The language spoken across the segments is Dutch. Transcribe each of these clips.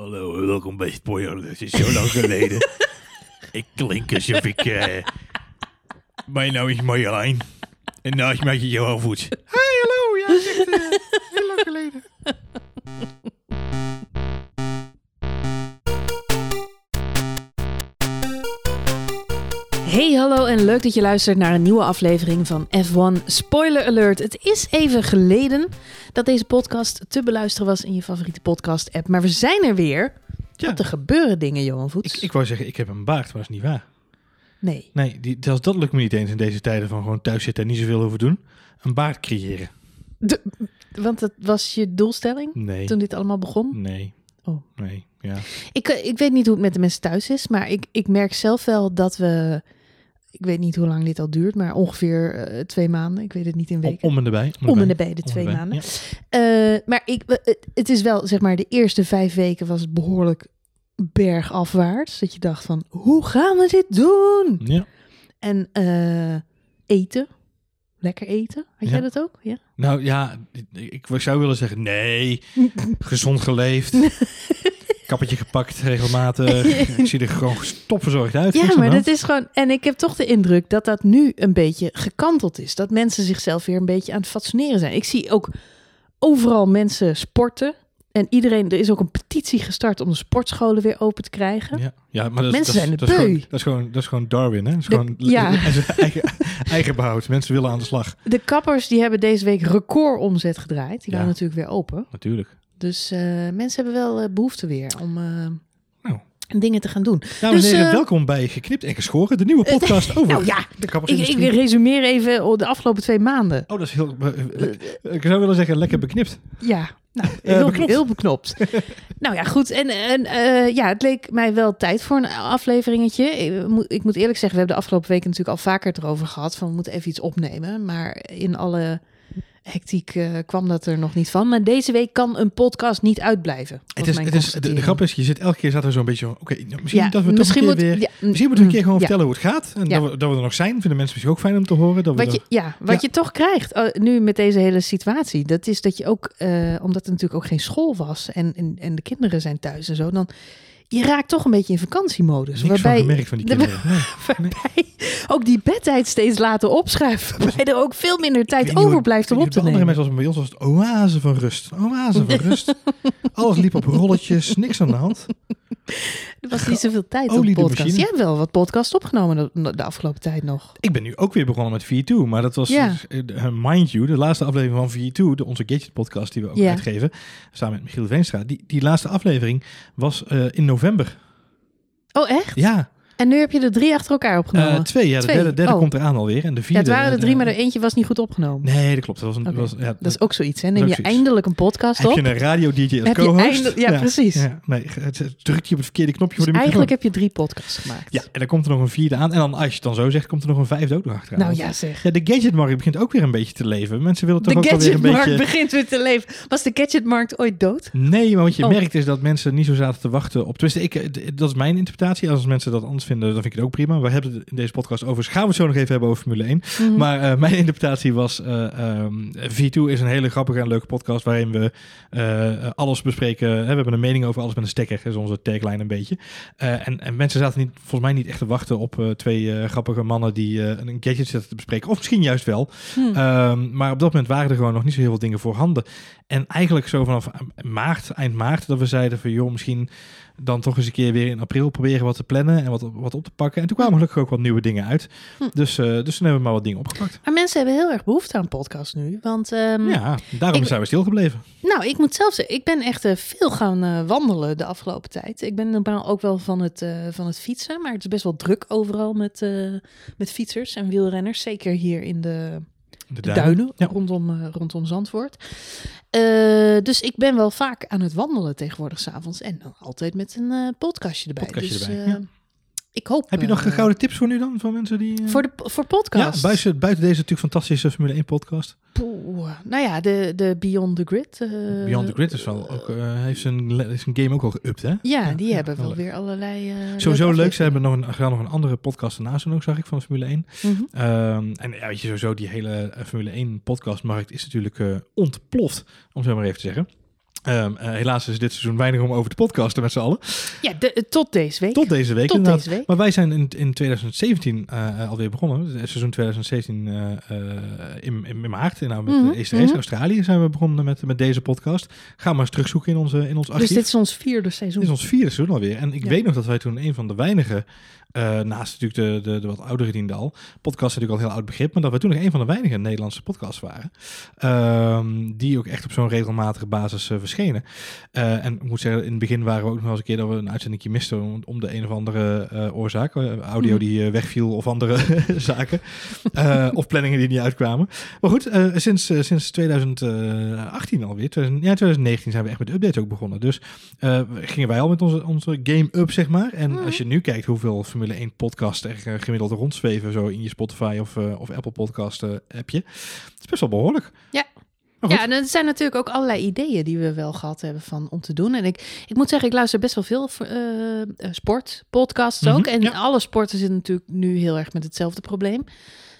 Hallo, welkom bij Spoiler. Het is zo lang geleden. ik klink alsof ik... eh, Mijn naam is Marjolein. En naast mij zit Johan Voets. Leuk dat je luistert naar een nieuwe aflevering van F1 Spoiler Alert. Het is even geleden dat deze podcast te beluisteren was in je favoriete podcast-app, maar we zijn er weer. Ja. Want er gebeuren dingen, Johan Voets. Ik, ik wou zeggen, ik heb een baard, maar dat is niet waar. Nee. Nee, die, zelfs dat lukt me niet eens in deze tijden van gewoon thuis zitten en niet zoveel hoeven doen. Een baard creëren. De- want dat was je doelstelling Nee. toen dit allemaal begon? Nee. Oh. Nee, ja. Ik, eh, ik weet niet hoe het met de mensen thuis is, maar ik, ik merk zelf wel dat we... Ik weet niet hoe lang dit al duurt, maar ongeveer eh, twee maanden. Ik weet het niet in weken. om en erbij. Om en erbij. de twee erbij, maanden. ja. Eh, maar ik, het- is wel, zeg maar, de eerste vijf weken was het behoorlijk bergafwaarts. Dat je dacht van, hoe gaan we dit doen? Ja. En eh, eten. Lekker eten. Had jij Ja. dat ook? Ja. Nou ja, ik ik zou willen zeggen nee. Gezond geleefd. Kappertje gepakt regelmatig. ik zie er gewoon topverzorgd uit. Ja, maar dat is gewoon... En ik heb toch de indruk dat dat nu een beetje gekanteld is. Dat mensen zichzelf weer een beetje aan het fatsoeneren zijn. Ik zie ook overal mensen sporten. En iedereen, er is ook een petitie gestart om de sportscholen weer open te krijgen. Ja, ja, maar dat, is- Mensen dat, zijn de dat, is gewoon, dat, is gewoon, dat is gewoon Darwin, hè? Dat is De- gewoon ja. eigen, eigen behoud. Mensen willen aan de slag. De kappers die hebben deze week recordomzet gedraaid. Die Ja. gaan natuurlijk weer open. Natuurlijk. Dus eh, mensen hebben wel eh, behoefte weer om eh, Nou. dingen te gaan doen. Dames Dus, en heren, welkom bij Geknipt en Geschoren. De nieuwe podcast over Nou ja, de ik, ik resumeer even de afgelopen twee maanden. Oh, dat is heel... Ik zou willen zeggen, lekker beknipt. Ja, nou, heel, beknopt. heel beknopt. nou ja, goed. En, en ja, het leek mij wel tijd voor een afleveringetje. Ik moet, ik moet eerlijk zeggen, we hebben de afgelopen weken natuurlijk al vaker het erover gehad. Van we moeten even iets opnemen. Maar in alle hectiek eh, kwam dat er nog niet van. Maar deze week kan een podcast niet uitblijven. Het is, het is, de, grap is, je zit elke keer zat er zo'n beetje... Oké, nou, misschien Ja, dat we toch misschien een moet, weer... ja, Misschien moeten we een keer gewoon ja. vertellen hoe het gaat. En dat, we, dat we er nog zijn. Vinden mensen misschien ook fijn om te horen. Dat we Wat er- je, ja, wat je toch krijgt eh, nu met deze hele situatie, dat is dat je ook, eh, omdat er natuurlijk ook geen school was en, en, en de kinderen zijn thuis en zo, dan je raakt toch een beetje in vakantiemodus. niks van waarbij, gemerkt van die de- kinderen. Nee. waarbij ook die bedtijd steeds laten opschuiven, waarbij er ook veel minder tijd niet hoe- over blijft om op te bij andere nemen. mensen als bij ons was het oase van rust. Oase van rust. Alles liep op rolletjes, niks aan de hand. Er was niet zoveel tijd op podcast. Jij hebt wel wat podcast opgenomen de, afgelopen tijd nog. Ik ben nu ook weer begonnen met V2, maar dat was, Ja. eh, mind you, de laatste aflevering van V2, de, onze Gadget podcast die we ook Ja. uitgeven, samen met Michiel Veenstra. Die, die laatste aflevering was eh, in november. Oh echt? Ja, En nu heb je er drie achter elkaar opgenomen? eh, twee. Ja, de derde, derde Oh. komt eraan alweer. En de ja, vierde... het waren er drie, eh, maar er eentje was niet goed opgenomen. Nee, dat klopt. Dat was een, was, ja, Dat is ook zoiets, hè? Neem je zoiets. eindelijk een podcast Heb op. je een radio-dj als Heb co-host? eindelijk- ja, precies. Ja, nee, het, het drukt je op het verkeerde knopje Dus voor de microfoon. eigenlijk heb je drie podcasts gemaakt. Ja, en dan komt er nog een vierde aan. En dan, als je het dan zo zegt, komt er nog een vijfde ook nog achteraan. Nou ja, zeg. Ja, de gadgetmarkt begint ook weer een beetje te leven. Mensen willen toch De ook wel weer een gadgetmarkt beetje... begint weer te leven. Was de gadgetmarkt ooit dood? Nee, maar wat je Oh. merkt is dat mensen niet zo zaten te wachten op... Tenminste, ik, eh, dat is mijn interpretatie. Als mensen dat anders vinden, dan vind ik het ook prima. We hebben het in deze podcast over... Gaan we het zo nog even hebben over Formule 1. Mhm. Maar eh, mijn interpretatie was... eh, ehm, V2 is een hele grappige en leuke podcast... waarin we eh, alles bespreken. Hè, we hebben een mening over alles met een stekker. Is onze tagline een beetje. En, en mensen zaten niet, volgens mij niet echt te wachten op twee grappige mannen... die een gadget zitten te bespreken. Of misschien juist wel. Hm. Ehm, maar op dat moment waren er gewoon nog niet zo heel veel dingen voorhanden. En eigenlijk zo vanaf maart, eind maart, dat we zeiden van joh, misschien dan toch eens een keer weer in april proberen wat te plannen en wat, op- wat op te pakken. En toen kwamen gelukkig ook wat nieuwe dingen uit. Hm. Dus, eh, dus toen hebben we maar wat dingen opgepakt. Maar mensen hebben heel erg behoefte aan podcasts nu. Want ehm, Ja, daarom ik- zijn we stilgebleven. nou, ik moet zelf zeggen, ik ben echt eh, veel gaan eh, wandelen de afgelopen tijd. Ik ben normaal ook wel van het, van het fietsen, maar het is best wel druk overal met, met fietsers en wielrenners. Zeker hier in de, De de duinen, Ja. rondom, eh, rondom Zandvoort. Eh, dus ik ben wel vaak aan het wandelen tegenwoordig s'avonds. En dan altijd met een eh, podcastje erbij. Podcastje dus, erbij, ja. Ik hoop... Heb je nog eh, gouden tips voor nu dan? Voor mensen die... eh, Voor, de, voor ja, podcast? buiten, buiten deze natuurlijk fantastische Formule 1 podcast. Poeh, nou ja, de, de Beyond the Grid. eh, Beyond the Grid is wel ook, heeft zijn, zijn game ook al geüpt, hè? Ja, die hebben wel leuk. weer allerlei... Sowieso leuk. Ze hebben nog een, gaan nog een andere podcast ernaast doen ook, zag ik, van de Formule 1. Mhm. Ehm, en ja, weet je, sowieso die hele Formule 1 podcastmarkt is natuurlijk ontploft, om zo maar even te zeggen. Ehm, eh, helaas is dit seizoen weinig om over te podcasten met z'n allen. Ja, de, tot deze week. Tot deze week Tot inderdaad. deze week. Maar wij zijn in, in 2017 eh, eh, alweer begonnen. Het Seizoen 2017 eh, eh, in, in, in maart. Nou, met Mhm, race mhm. Australië zijn we begonnen met, met deze podcast. Ga maar eens terugzoeken in, onze, in ons archief. dus dit is ons vierde seizoen. Dit is ons vierde seizoen alweer. En ik Ja. weet nog dat wij toen een van de weinige, eh, naast natuurlijk de, de, de wat oudere Diendal, podcast is natuurlijk al heel oud begrip, maar dat wij toen nog een van de weinige Nederlandse podcasts waren. ehm, die ook echt op zo'n regelmatige basis eh, verschenen. Eh, en ik moet zeggen, in het begin waren we ook nog wel eens een keer dat we een uitzending misten om, om de een of andere oorzaak. Audio Mhm. die wegviel of andere zaken. Of planningen die niet uitkwamen. Maar goed, sinds, sinds 2018 alweer, 2000, ja 2019 zijn we echt met de updates ook begonnen. Dus gingen wij al met onze, onze game up, zeg maar. En Mhm. als je nu kijkt hoeveel Formule 1 podcasts er eh, gemiddeld rondzweven, zo in je Spotify of, eh, of Apple podcast eh, appje. Het is best wel behoorlijk. Ja. Ja, en er zijn natuurlijk ook allerlei ideeën die we wel gehad hebben van om te doen. En ik, ik moet zeggen, ik luister best wel veel eh, eh, sport, podcasts Mhm, ook. En ja. alle sporten zitten natuurlijk nu heel erg met hetzelfde probleem.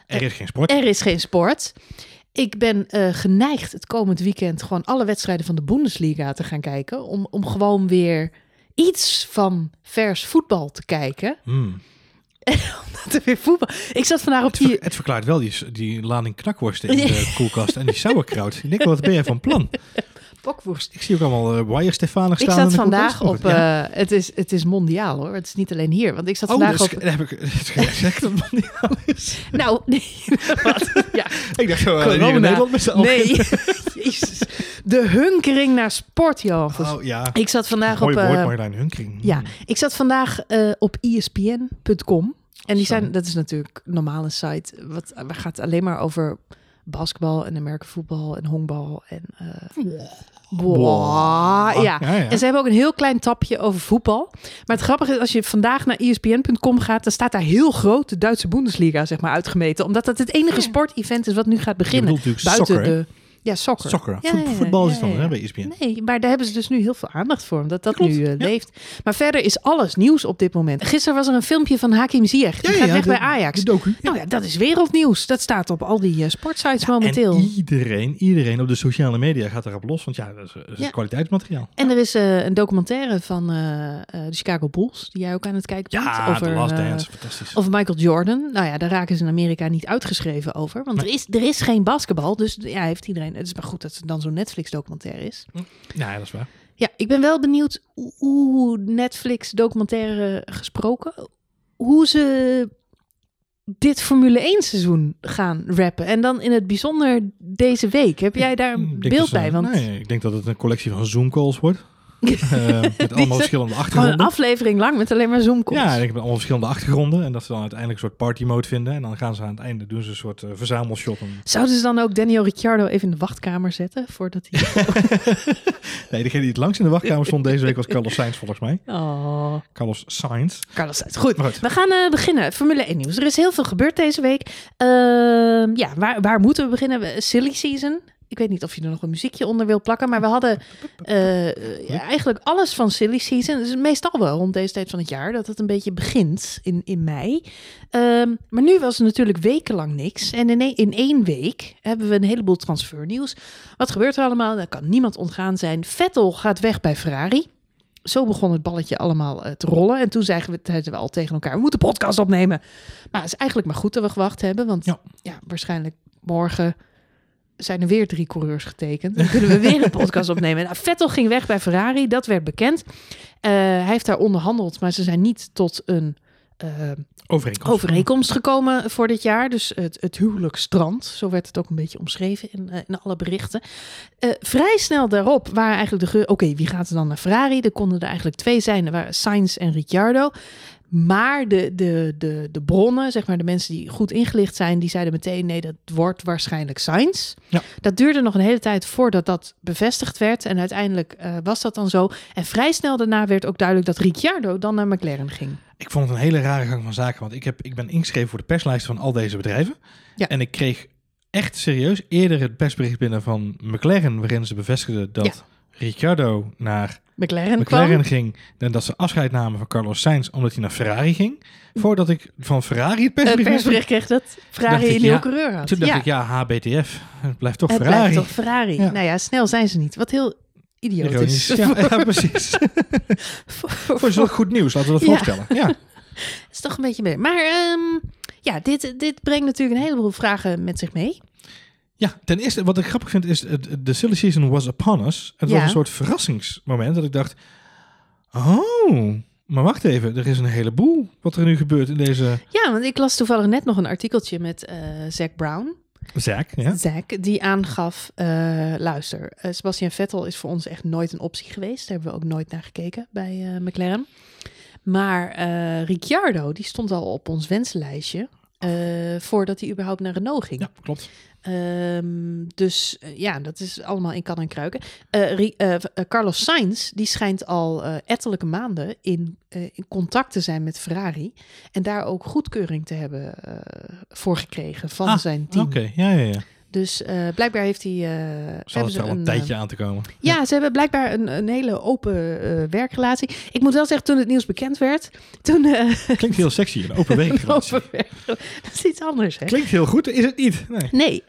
Er is geen sport. Er is geen sport. Ik ben geneigd het komend weekend gewoon alle wedstrijden van de Bundesliga te gaan kijken. Om, om gewoon weer iets van vers voetbal te kijken. Hmm. Dat er weer voetbal. Ik zat vandaag op Het, ver- die. het verklaart wel die, die lading knakworsten in de koelkast en die sauerkraut. Ik denk, wat ben jij van plan? Bokworst. Ik zie ook allemaal uh, wire Stefanig Ik staan. zat in de vandaag op. Ja. eh, het, is, het is mondiaal hoor. Het is niet alleen hier. Want ik zat Oh, vandaag dus, op. heb ik het gezegd dat het niet al is. Nou, nee. Wat? Ja, Ik dacht zo, uh, hier in. Nederland met z'n allen. nee. Jezus. De hunkering naar sport, Johan. Oh ja, Ik zat vandaag mooi op. woord, eh, Marjolein Hunkering. Ja, ik zat vandaag eh, op espn.com. En die zijn, dat is natuurlijk een normale site. Wat waar gaat alleen maar over basketbal en Amerika voetbal en honkbal en eh boah, ja. ja, ja. En ze hebben ook een heel klein tapje over voetbal. Maar het grappige is, als je vandaag naar espn.com gaat, dan staat daar heel groot de Duitse Bundesliga zeg maar uitgemeten, omdat dat het enige sportevent is wat nu gaat beginnen. Buiten soccer, hè? Ja, soccer. Soccer. Ja, ja, voetbal is dan hè, bij ESPN. Nee, maar daar hebben ze dus nu heel veel aandacht voor, omdat dat Klopt, nu eh, leeft. Maar verder is alles nieuws op dit moment. Gisteren was er een filmpje van Hakim Ziyech. Die gaat weg de- bij Ajax. De docu. Nou ja, dat is wereldnieuws. Dat staat op al die eh, sportsites momenteel. En En, iedereen, iedereen op de sociale media gaat erop los. Want ja, dat is, dat is Ja. kwaliteitsmateriaal. er is eh, een documentaire van eh, eh, de Chicago Bulls, die jij ook aan het kijken bent. Ja, over, The Last eh, Dance. Fantastisch. over Michael Jordan. Nou ja, daar raken ze in Amerika niet uitgeschreven over. Want er, is, er is geen basketbal. Dus ja, heeft iedereen. Het is maar goed dat het dan zo'n Netflix-documentaire is. Ja, dat is waar. Ja, ik ben wel benieuwd hoe- hoe Netflix documentaire gesproken, hoe ze dit Formule 1 seizoen gaan rappen. En dan in het bijzonder deze week. Heb jij daar een beeld bij? Want Nee, ik denk dat het een collectie van Zoom-calls wordt. Eh, met allemaal verschillende gewoon een achtergronden. aflevering lang met alleen maar zoom calls. Ja, en ik heb allemaal verschillende achtergronden. En dat ze dan uiteindelijk een soort party mode vinden. En dan gaan ze aan het einde doen ze een soort eh, verzamelshot. Zouden ze dan ook Daniel Ricciardo even in de wachtkamer zetten? Voordat hij... nee, degene die het langst in de wachtkamer stond deze week was Carlos Sainz volgens mij. Oh, Carlos Sainz. Carlos Sainz. Goed, goed. we gaan eh, beginnen. Formule 1 nieuws. Er is heel veel gebeurd deze week. Ehm, ja, waar, waar moeten we beginnen? Silly season. Ik weet niet of je er nog een muziekje onder wil plakken, maar we hadden eh, eh, ja, eigenlijk alles van Silly Season. Het is meestal wel rond deze tijd van het jaar dat het een beetje begint in, in mei. Ehm, maar nu was er natuurlijk wekenlang niks. En in, een- in één week hebben we een heleboel transfernieuws. Wat gebeurt er allemaal? Dat kan niemand ontgaan zijn. Vettel gaat weg bij Ferrari. Zo begon het balletje allemaal eh, te rollen. En toen zeiden we, zeiden we al tegen elkaar, we moeten podcast opnemen. Maar het is eigenlijk maar goed dat we gewacht hebben. Want Ja. ja, waarschijnlijk morgen zijn er weer drie coureurs getekend. Dan kunnen we weer een podcast opnemen. Nou, Vettel ging weg bij Ferrari, dat werd bekend. Eh, hij heeft daar onderhandeld, maar ze zijn niet tot een eh, Overeenkomst. overeenkomst gekomen voor dit jaar. Dus het, het huwelijk strand, zo werd het ook een beetje omschreven in, eh, in alle berichten. Vrij snel daarop waren eigenlijk de... ge- Oké, wie gaat er dan naar Ferrari? Er konden er eigenlijk twee zijn. Er waren Sainz en Ricciardo. Maar de, de, de, de bronnen, zeg maar de mensen die goed ingelicht zijn, die zeiden meteen nee, dat wordt waarschijnlijk Sainz. Ja. Dat duurde nog een hele tijd voordat dat bevestigd werd. En uiteindelijk eh, was dat dan zo. En vrij snel daarna werd ook duidelijk dat Ricciardo dan naar McLaren ging. Ik vond het een hele rare gang van zaken. Want ik, heb, ik ben ingeschreven voor de perslijst van al deze bedrijven. Ja. En ik kreeg echt serieus eerder het persbericht binnen van McLaren. Waarin ze bevestigden dat Ja. Ricciardo naar McLaren, McLaren kwam. ging. En dat ze afscheid namen van Carlos Sainz omdat hij naar Ferrari ging. Voordat ik van Ferrari het Een persbericht... persbericht kreeg dat Ferrari een nieuwe coureur had. Toen dacht ja, ik, ja, HBTF. Het blijft toch het Ferrari. blijft toch Ferrari. Ja. Nou ja, snel zijn ze niet. Wat heel idiotisch. Ironisch. Ja, ja, precies. Voor- Voor zulk goed nieuws, laten we dat voorstellen. Ja. is toch een beetje meer. Maar ehm, ja, dit, dit brengt natuurlijk een heleboel vragen met zich mee. Ja, ten eerste, wat ik grappig vind is, de silly season was upon us. Het Ja. was een soort verrassingsmoment dat ik dacht, oh, maar wacht even, er is een heleboel wat er nu gebeurt in deze Ja, want ik las toevallig net nog een artikeltje met Zack Brown. zaak. Ja? Zack, die aangaf, eh, luister, eh, Sebastian Vettel is voor ons echt nooit een optie geweest. Daar hebben we ook nooit naar gekeken bij McLaren. Maar Ricciardo, die stond al op ons wenslijstje voordat hij überhaupt naar Renault ging. ja, klopt. Ehm, dus eh, ja, dat is allemaal in kan en kruiken. Eh, eh, Carlos Sainz, die schijnt al eh, ettelijke maanden in, in contact te zijn met Ferrari. En daar ook goedkeuring te hebben voor gekregen van Ah, zijn team. Oké, ja, ja, ja. Dus eh, blijkbaar heeft hij... eh, Zal hebben het wel een een, tijdje eh, aan te komen. ja, ze hebben blijkbaar een, een hele open werkrelatie. Ik moet wel zeggen, toen het nieuws bekend werd, toen... Klinkt heel sexy, een open werkrelatie. open werk- dat is iets anders, hè? Klinkt heel goed, is het niet? Nee. Nee,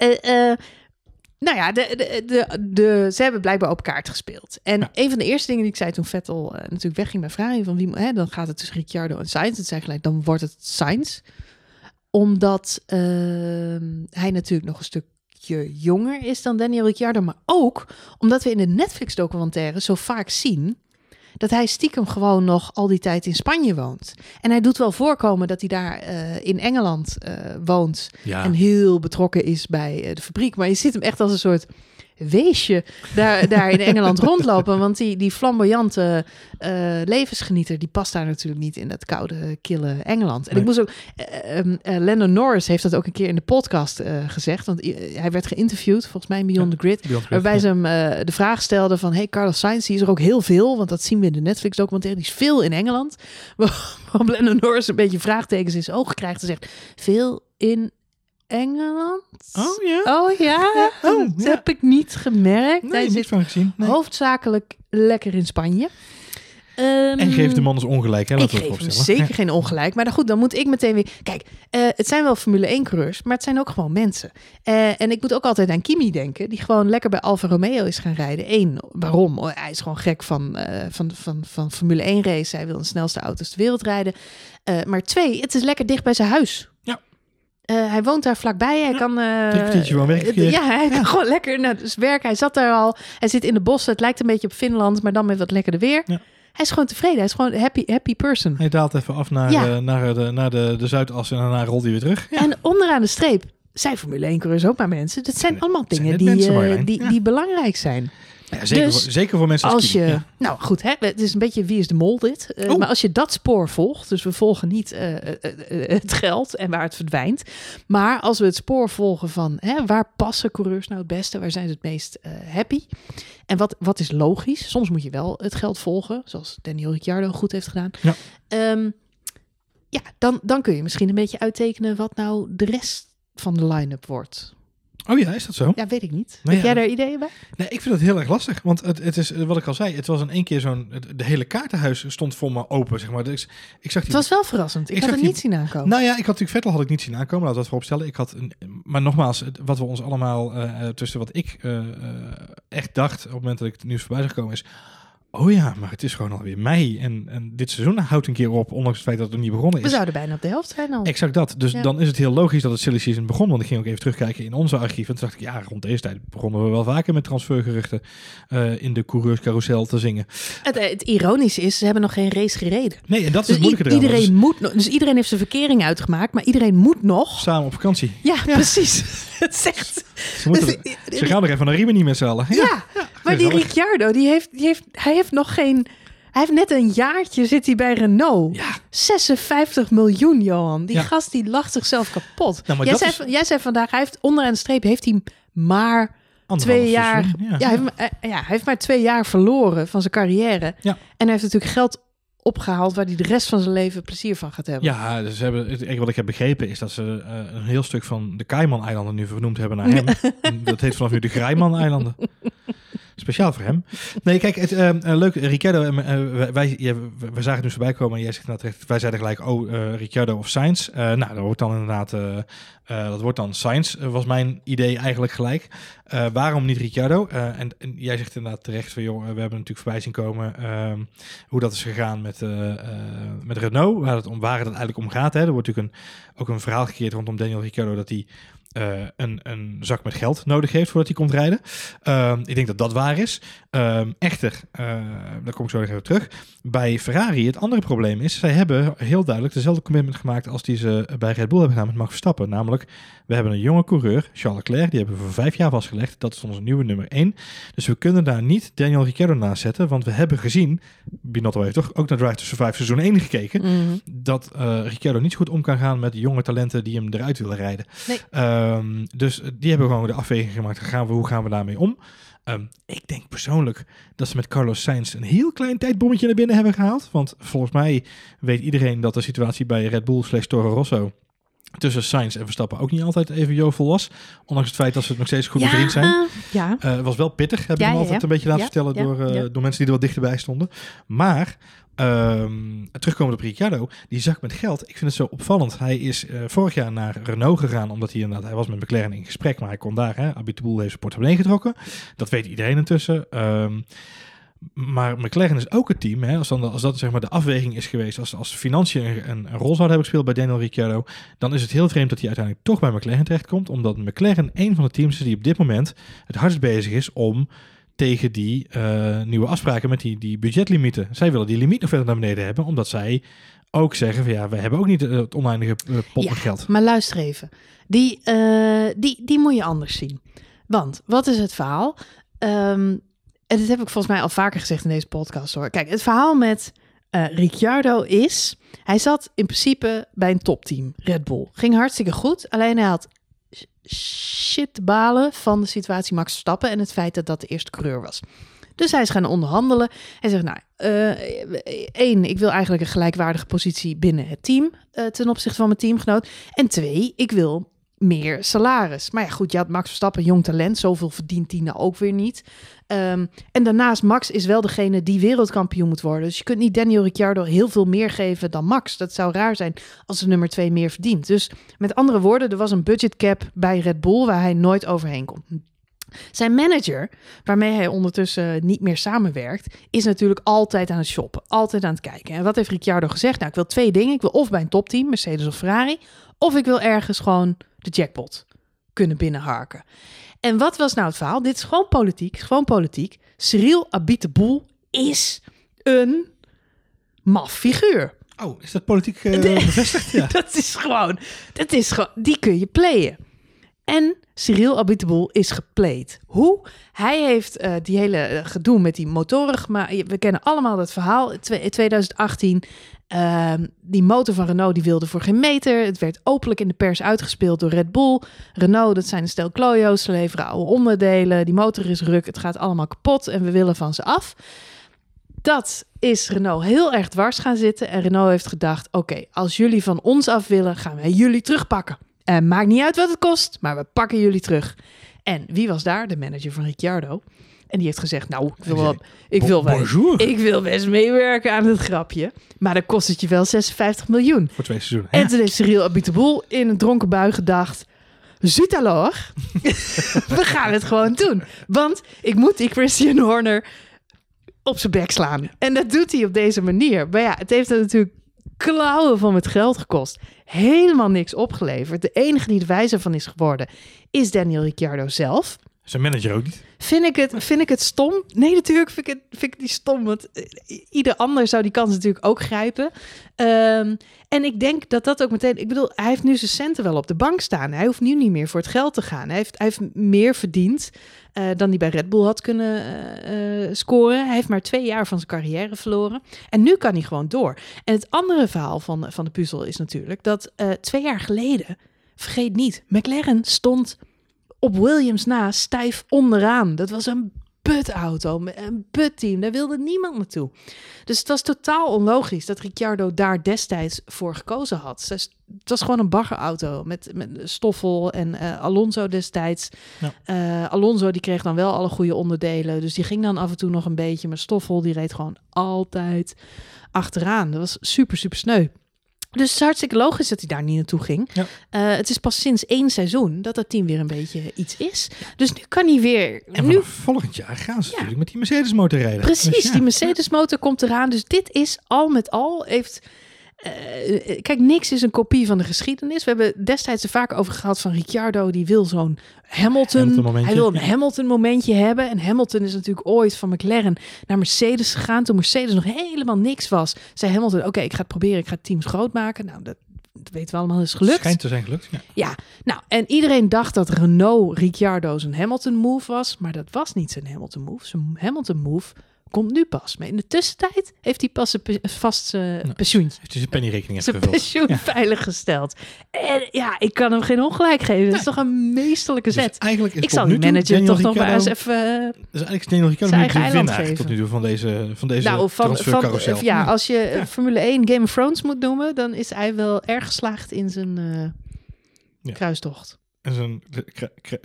nou ja, de, de, de, de, ze hebben blijkbaar op kaart gespeeld. En Ja. een van de eerste dingen die ik zei toen Vettel natuurlijk wegging bij Ferrari, van wie, hè, dan gaat het tussen Ricciardo en Sainz. Het zei gelijk, dan wordt het Sainz. Omdat ehm, hij natuurlijk nog een stukje jonger is dan Daniel Ricciardo. Maar ook omdat we in de Netflix-documentaire zo vaak zien dat hij stiekem gewoon nog al die tijd in Spanje woont. En hij doet wel voorkomen dat hij daar eh, in Engeland eh, woont Ja. en heel betrokken is bij eh, de fabriek. Maar je ziet hem echt als een soort weesje daar, daar in Engeland rondlopen. Want die, die flamboyante eh, levensgenieter, die past daar natuurlijk niet in dat koude, kille Engeland. En Nee. ik moest ook... eh, Lennon Norris heeft dat ook een keer in de podcast gezegd. Want hij werd geïnterviewd, volgens mij in Beyond Ja. the Grid. Beyond Grid, Waarbij ja. ze hem de vraag stelden van... Hey, Carlos Sainz, die is er ook heel veel. Want dat zien we in de Netflix-documentaire. Die is veel in Engeland. Waarop Lennon Norris een beetje vraagtekens in zijn ogen krijgt. En zegt, veel in Engeland? Oh ja? Oh ja? Oh, dat ja. heb ik niet gemerkt. Nee, hij niet zit van gezien. Nee. hoofdzakelijk lekker in Spanje. Ehm, En geef de man eens ongelijk, hè? ik Laten we geef hem zeker geen ongelijk. Maar dan goed, dan moet ik meteen weer... Kijk, eh, het zijn wel Formule 1-coureurs, maar het zijn ook gewoon mensen. Eh, en ik moet ook altijd aan Kimi denken, die gewoon lekker bij Alfa Romeo is gaan rijden. Eén, waarom? Oh, hij is gewoon gek van, eh, van, van, van Formule 1-race. Hij wil de snelste auto's ter wereld rijden. Maar twee, het is lekker dicht bij zijn huis. Ja. Eh, hij woont daar vlakbij. Hij kan. van werkverkeer. Ja, hij kan gewoon lekker naar dus werken. Hij zat daar al. Hij zit in de bossen. Het lijkt een beetje op Finland, maar dan met wat lekkerder weer. Ja. Hij is gewoon tevreden. Hij is gewoon een happy, happy person. Hij daalt even af naar, Ja. eh, naar, de, naar de, de Zuidas en daarna rolt hij weer terug. En onderaan de streep zijn Formule 1 coureurs ook maar mensen. Dat zijn allemaal zijn dingen die, mensen, die, die belangrijk zijn. Ja, zeker, Dus voor, zeker voor mensen als, Als je, ja. nou goed, hè, het is een beetje wie is de mol dit. Oh. Maar als je dat spoor volgt, dus we volgen niet eh, eh, het geld en waar het verdwijnt. Maar als we het spoor volgen van hè, waar passen coureurs nou het beste, waar zijn ze het meest happy. En wat, wat is logisch? Soms moet je wel het geld volgen, zoals Daniel Ricciardo goed heeft gedaan. Ja. Ehm, ja, dan, dan kun je misschien een beetje uittekenen wat nou de rest van de line-up wordt. Oh ja, is dat zo? Ja, weet ik niet. Heb ja. jij daar ideeën bij? Nee, ik vind dat heel erg lastig. Want het, het is, eh, wat ik al zei, het was in één keer zo'n... De hele kaartenhuis stond voor me open, zeg maar. Dus ik zag die... Het was wel verrassend. Ik, Ik had het die- niet zien aankomen. Nou ja, ik had natuurlijk Vettel had ik niet zien aankomen, laten we dat vooropstellen. Ik had een, maar nogmaals, wat we ons allemaal eh, eh, tussen wat ik echt dacht op het moment dat ik het nieuws voorbij zag komen is, oh ja, maar het is gewoon alweer mei en, en dit seizoen houdt een keer op, ondanks het feit dat het nog niet begonnen We is. zouden bijna op de helft zijn al. Exact dat. Dus Ja. dan is het heel logisch dat het silly season begon. Want ik ging ook even terugkijken in onze archief. En toen dacht ik, ja, rond deze tijd begonnen we wel vaker met transfergeruchten eh, in de coureurscarousel te zingen. Het, het ironische is, ze hebben nog geen race gereden. Nee, en dat is Dus het moeilijke eraan. iedereen Dus moet. Dus iedereen heeft zijn verkering uitgemaakt, maar iedereen moet nog. samen op vakantie. Ja, precies. Het zegt. Ze, moeten, ze gaan er even naar Rimini met z'n allen. Ja, maar die. Ricciardo, die heeft, die heeft, hij heeft nog geen. Hij heeft net een jaartje zit hij bij Renault. Ja. 56 miljoen, Johan. Die Ja. gast die lacht zichzelf kapot. Nou, jij, zei, is- jij zei vandaag, hij heeft onderaan de streep heeft hij maar Anderhalf twee jaar. seizoen, Ja, hij heeft, maar- eh, ja, hij heeft maar twee jaar verloren van zijn carrière. En hij heeft natuurlijk geld opgehaald waar hij de rest van zijn leven plezier van gaat hebben. Ja, dus hebben, wat ik heb begrepen is dat ze eh, een heel stuk van de Cayman-eilanden nu vernoemd hebben naar hem. Dat heet vanaf nu de Grijman-eilanden. Speciaal voor hem. Nee, kijk, het, uh, leuk, Ricciardo, uh, wij, wij, ja, we zagen het nu voorbij komen en jij zegt nou terecht, wij zeiden gelijk, oh, uh, Ricciardo of Sainz. nou, dat wordt dan inderdaad, dat wordt dan Sainz, was mijn idee eigenlijk gelijk. waarom niet Ricciardo? En, en, jij zegt inderdaad terecht, van, joh, we hebben natuurlijk voorbij zien komen ehm, hoe dat is gegaan met, met Renault, waar het, om, waar het eigenlijk om gaat. Hè. Er wordt natuurlijk een, ook een verhaal gecreëerd rondom Daniel Ricciardo, dat hij uh, een, een, zak met geld nodig heeft voordat hij komt rijden. Uh, ik denk dat dat waar is. Uh, echter, uh, daar kom ik zo nog even terug. Bij Ferrari, het andere probleem is, zij hebben heel duidelijk dezelfde commitment gemaakt als die ze bij Red Bull hebben gedaan met Max Verstappen. Namelijk, we hebben een jonge coureur, Charles Leclerc, die hebben we voor vijf jaar vastgelegd. Dat is onze nieuwe nummer één. Dus we kunnen daar niet Daniel Ricciardo naast zetten, want we hebben gezien, Binotto heeft toch ook naar Drive to Survive seizoen 1 gekeken, Mhm. dat uh, Ricciardo niet zo goed om kan gaan met jonge talenten die hem eruit willen rijden. Nee. Um, dus die hebben gewoon de afweging gemaakt. Gaan we, hoe gaan we daarmee om? Um, ik denk persoonlijk dat ze met Carlos Sainz een heel klein tijdbommetje naar binnen hebben gehaald. Want volgens mij weet iedereen dat de situatie bij Red Bull slash Toro Rosso tussen Sainz en Verstappen ook niet altijd even jovel was. Ondanks het feit dat ze nog steeds goede ja, vriend zijn. Ja. Uh, was wel pittig, heb ik Ja, me ja, altijd ja. een beetje laten Ja, vertellen ja, door, uh, ja. door mensen die er wat dichterbij stonden. Maar Um, terugkomend op Ricciardo, die zak met geld. Ik vind het zo opvallend. Hij is uh, vorig jaar naar Renault gegaan, omdat hij inderdaad, hij was met McLaren in gesprek, maar hij kon daar, hè, heeft zijn portemonnee getrokken. Dat weet iedereen intussen. Um, maar McLaren is ook het team, hè, als, dan, als dat zeg maar de afweging is geweest, als, als financiën een, een, rol zouden hebben gespeeld bij Daniel Ricciardo, dan is het heel vreemd dat hij uiteindelijk toch bij McLaren terechtkomt, omdat McLaren een van de teams is die op dit moment het hardst bezig is om tegen die uh, nieuwe afspraken met die, die budgetlimieten. Zij willen die limiet nog verder naar beneden hebben, omdat zij ook zeggen van ja, we hebben ook niet het oneindige uh, pot Ja, met geld. Maar luister even. Die, eh, die, die moet je anders zien. Want wat is het verhaal? Ehm, en dit heb ik volgens mij al vaker gezegd in deze podcast hoor. Kijk, het verhaal met eh Ricciardo is... Hij zat in principe bij een topteam, Red Bull. Ging hartstikke goed, alleen hij had shit balen van de situatie Max Verstappen... en het feit dat dat de eerste coureur was. Dus hij is gaan onderhandelen. Hij zegt, nou, uh, één, ik wil eigenlijk een gelijkwaardige positie binnen het team uh, ten opzichte van mijn teamgenoot. En twee, ik wil meer salaris. Maar ja, goed, je had Max Verstappen, jong talent, zoveel verdient hij nou ook weer niet. Um, en daarnaast, Max is wel degene die wereldkampioen moet worden. Dus je kunt niet Daniel Ricciardo heel veel meer geven dan Max. Dat zou raar zijn als de nummer twee meer verdient. Dus met andere woorden, er was een budgetcap bij Red Bull waar hij nooit overheen komt. Zijn manager, waarmee hij ondertussen niet meer samenwerkt, is natuurlijk altijd aan het shoppen, altijd aan het kijken. En wat heeft Ricciardo gezegd? Nou, ik wil twee dingen. Ik wil of bij een topteam, Mercedes of Ferrari, of ik wil ergens gewoon de jackpot kunnen binnenharken. En wat was nou het verhaal? Dit is gewoon politiek, gewoon politiek. Cyril Abiteboul is een maf figuur. Oh, is dat politiek uh, bevestigd? Ja. dat is gewoon, dat is gewoon, die kun je playen. En Cyril Abiteboul is gepleed. Hoe? Hij heeft uh, die hele gedoe met die motoren gemaakt. We kennen allemaal dat verhaal. In 2018, uh, die motor van Renault die wilde voor geen meter. Het werd openlijk in de pers uitgespeeld door Red Bull. Renault, dat zijn een stel klojo's. Ze leveren oude onderdelen. Die motor is ruk. Het gaat allemaal kapot en we willen van ze af. Dat is Renault heel erg dwars gaan zitten. En Renault heeft gedacht, oké, als jullie van ons af willen, gaan wij jullie terugpakken. En maakt niet uit wat het kost, maar we pakken jullie terug. En wie was daar? De manager van Ricciardo. En die heeft gezegd, nou, ik wil, wel, ik wil, wel, ik wil best meewerken aan het grapje. Maar dan kost het je wel 56 miljoen. Voor twee seizoenen. En toen heeft Cyril Abiteboul in een dronken bui gedacht... Zut alors, we gaan het gewoon doen. Want ik moet die Christian Horner op zijn bek slaan. En dat doet hij op deze manier. Maar ja, het heeft er natuurlijk klauwen van het geld gekost. Helemaal niks opgeleverd. De enige die er wijzer van is geworden is Daniel Ricciardo zelf. Zijn manager ook niet. Vind ik het, vind ik het stom? Nee, natuurlijk vind ik het, vind ik niet stom. Want ieder ander zou die kans natuurlijk ook grijpen. Um, en ik denk dat dat ook meteen... Ik bedoel, hij heeft nu zijn centen wel op de bank staan. Hij hoeft nu niet meer voor het geld te gaan. Hij heeft, hij heeft meer verdiend uh, dan hij bij Red Bull had kunnen uh, scoren. Hij heeft maar twee jaar van zijn carrière verloren. En nu kan hij gewoon door. En het andere verhaal van, van de puzzel is natuurlijk... dat twee jaar geleden, vergeet niet... McLaren stond op Williams na stijf onderaan. Dat was een putauto, een putteam. Daar wilde niemand naartoe. Dus het was totaal onlogisch dat Ricciardo daar destijds voor gekozen had. Het was gewoon een baggerauto met, met Stoffel en eh, Alonso destijds. Ja. Eh, Alonso die kreeg dan wel alle goede onderdelen, dus die ging dan af en toe nog een beetje. Maar Stoffel die reed gewoon altijd achteraan. Dat was super, super sneu. Dus het is hartstikke logisch dat hij daar niet naartoe ging. Ja. Eh, het is pas sinds één seizoen dat dat team weer een beetje iets is. Dus nu kan hij weer... En nu, volgend jaar gaan ze natuurlijk met die Mercedes motor rijden. precies, Dus ja. die Mercedes motor komt eraan. Dus dit is al met al... heeft eh, kijk, niks is een kopie van de geschiedenis. We hebben destijds er vaak over gehad van Ricciardo. Die wil zo'n Hamilton. Hamilton hij wil een Ja. Hamilton momentje hebben. En Hamilton is natuurlijk ooit van McLaren naar Mercedes gegaan. Toen Mercedes nog helemaal niks was. Zei Hamilton, oké, ik ga het proberen. Ik ga teams groot maken. Nou, dat, dat weten we allemaal is gelukt. Schijnt te zijn gelukt. Ja. Ja, nou, en iedereen dacht dat Renault Ricciardo zijn Hamilton move was, maar dat was niet zijn Hamilton move. Zijn Hamilton move komt nu pas. Maar in de tussentijd heeft hij pas pe- vast zijn pensioentje. Heeft hij zijn pennyrekening Zijn pensioen veiliggesteld. En ja, ik kan hem geen ongelijk geven. Dat is toch een meesterlijke Dus zet. eigenlijk is ik zal die manager Daniel toch nog maar eens even... eh, Dus eigenlijk is Daniel Ricciardo nu de winnaar geven. tot nu toe van deze, van deze nou, van, van, transfercarousel. ja, als je Formule 1 Game of Thrones moet noemen, dan is hij wel erg geslaagd in zijn eh, Ja. kruistocht. En zijn,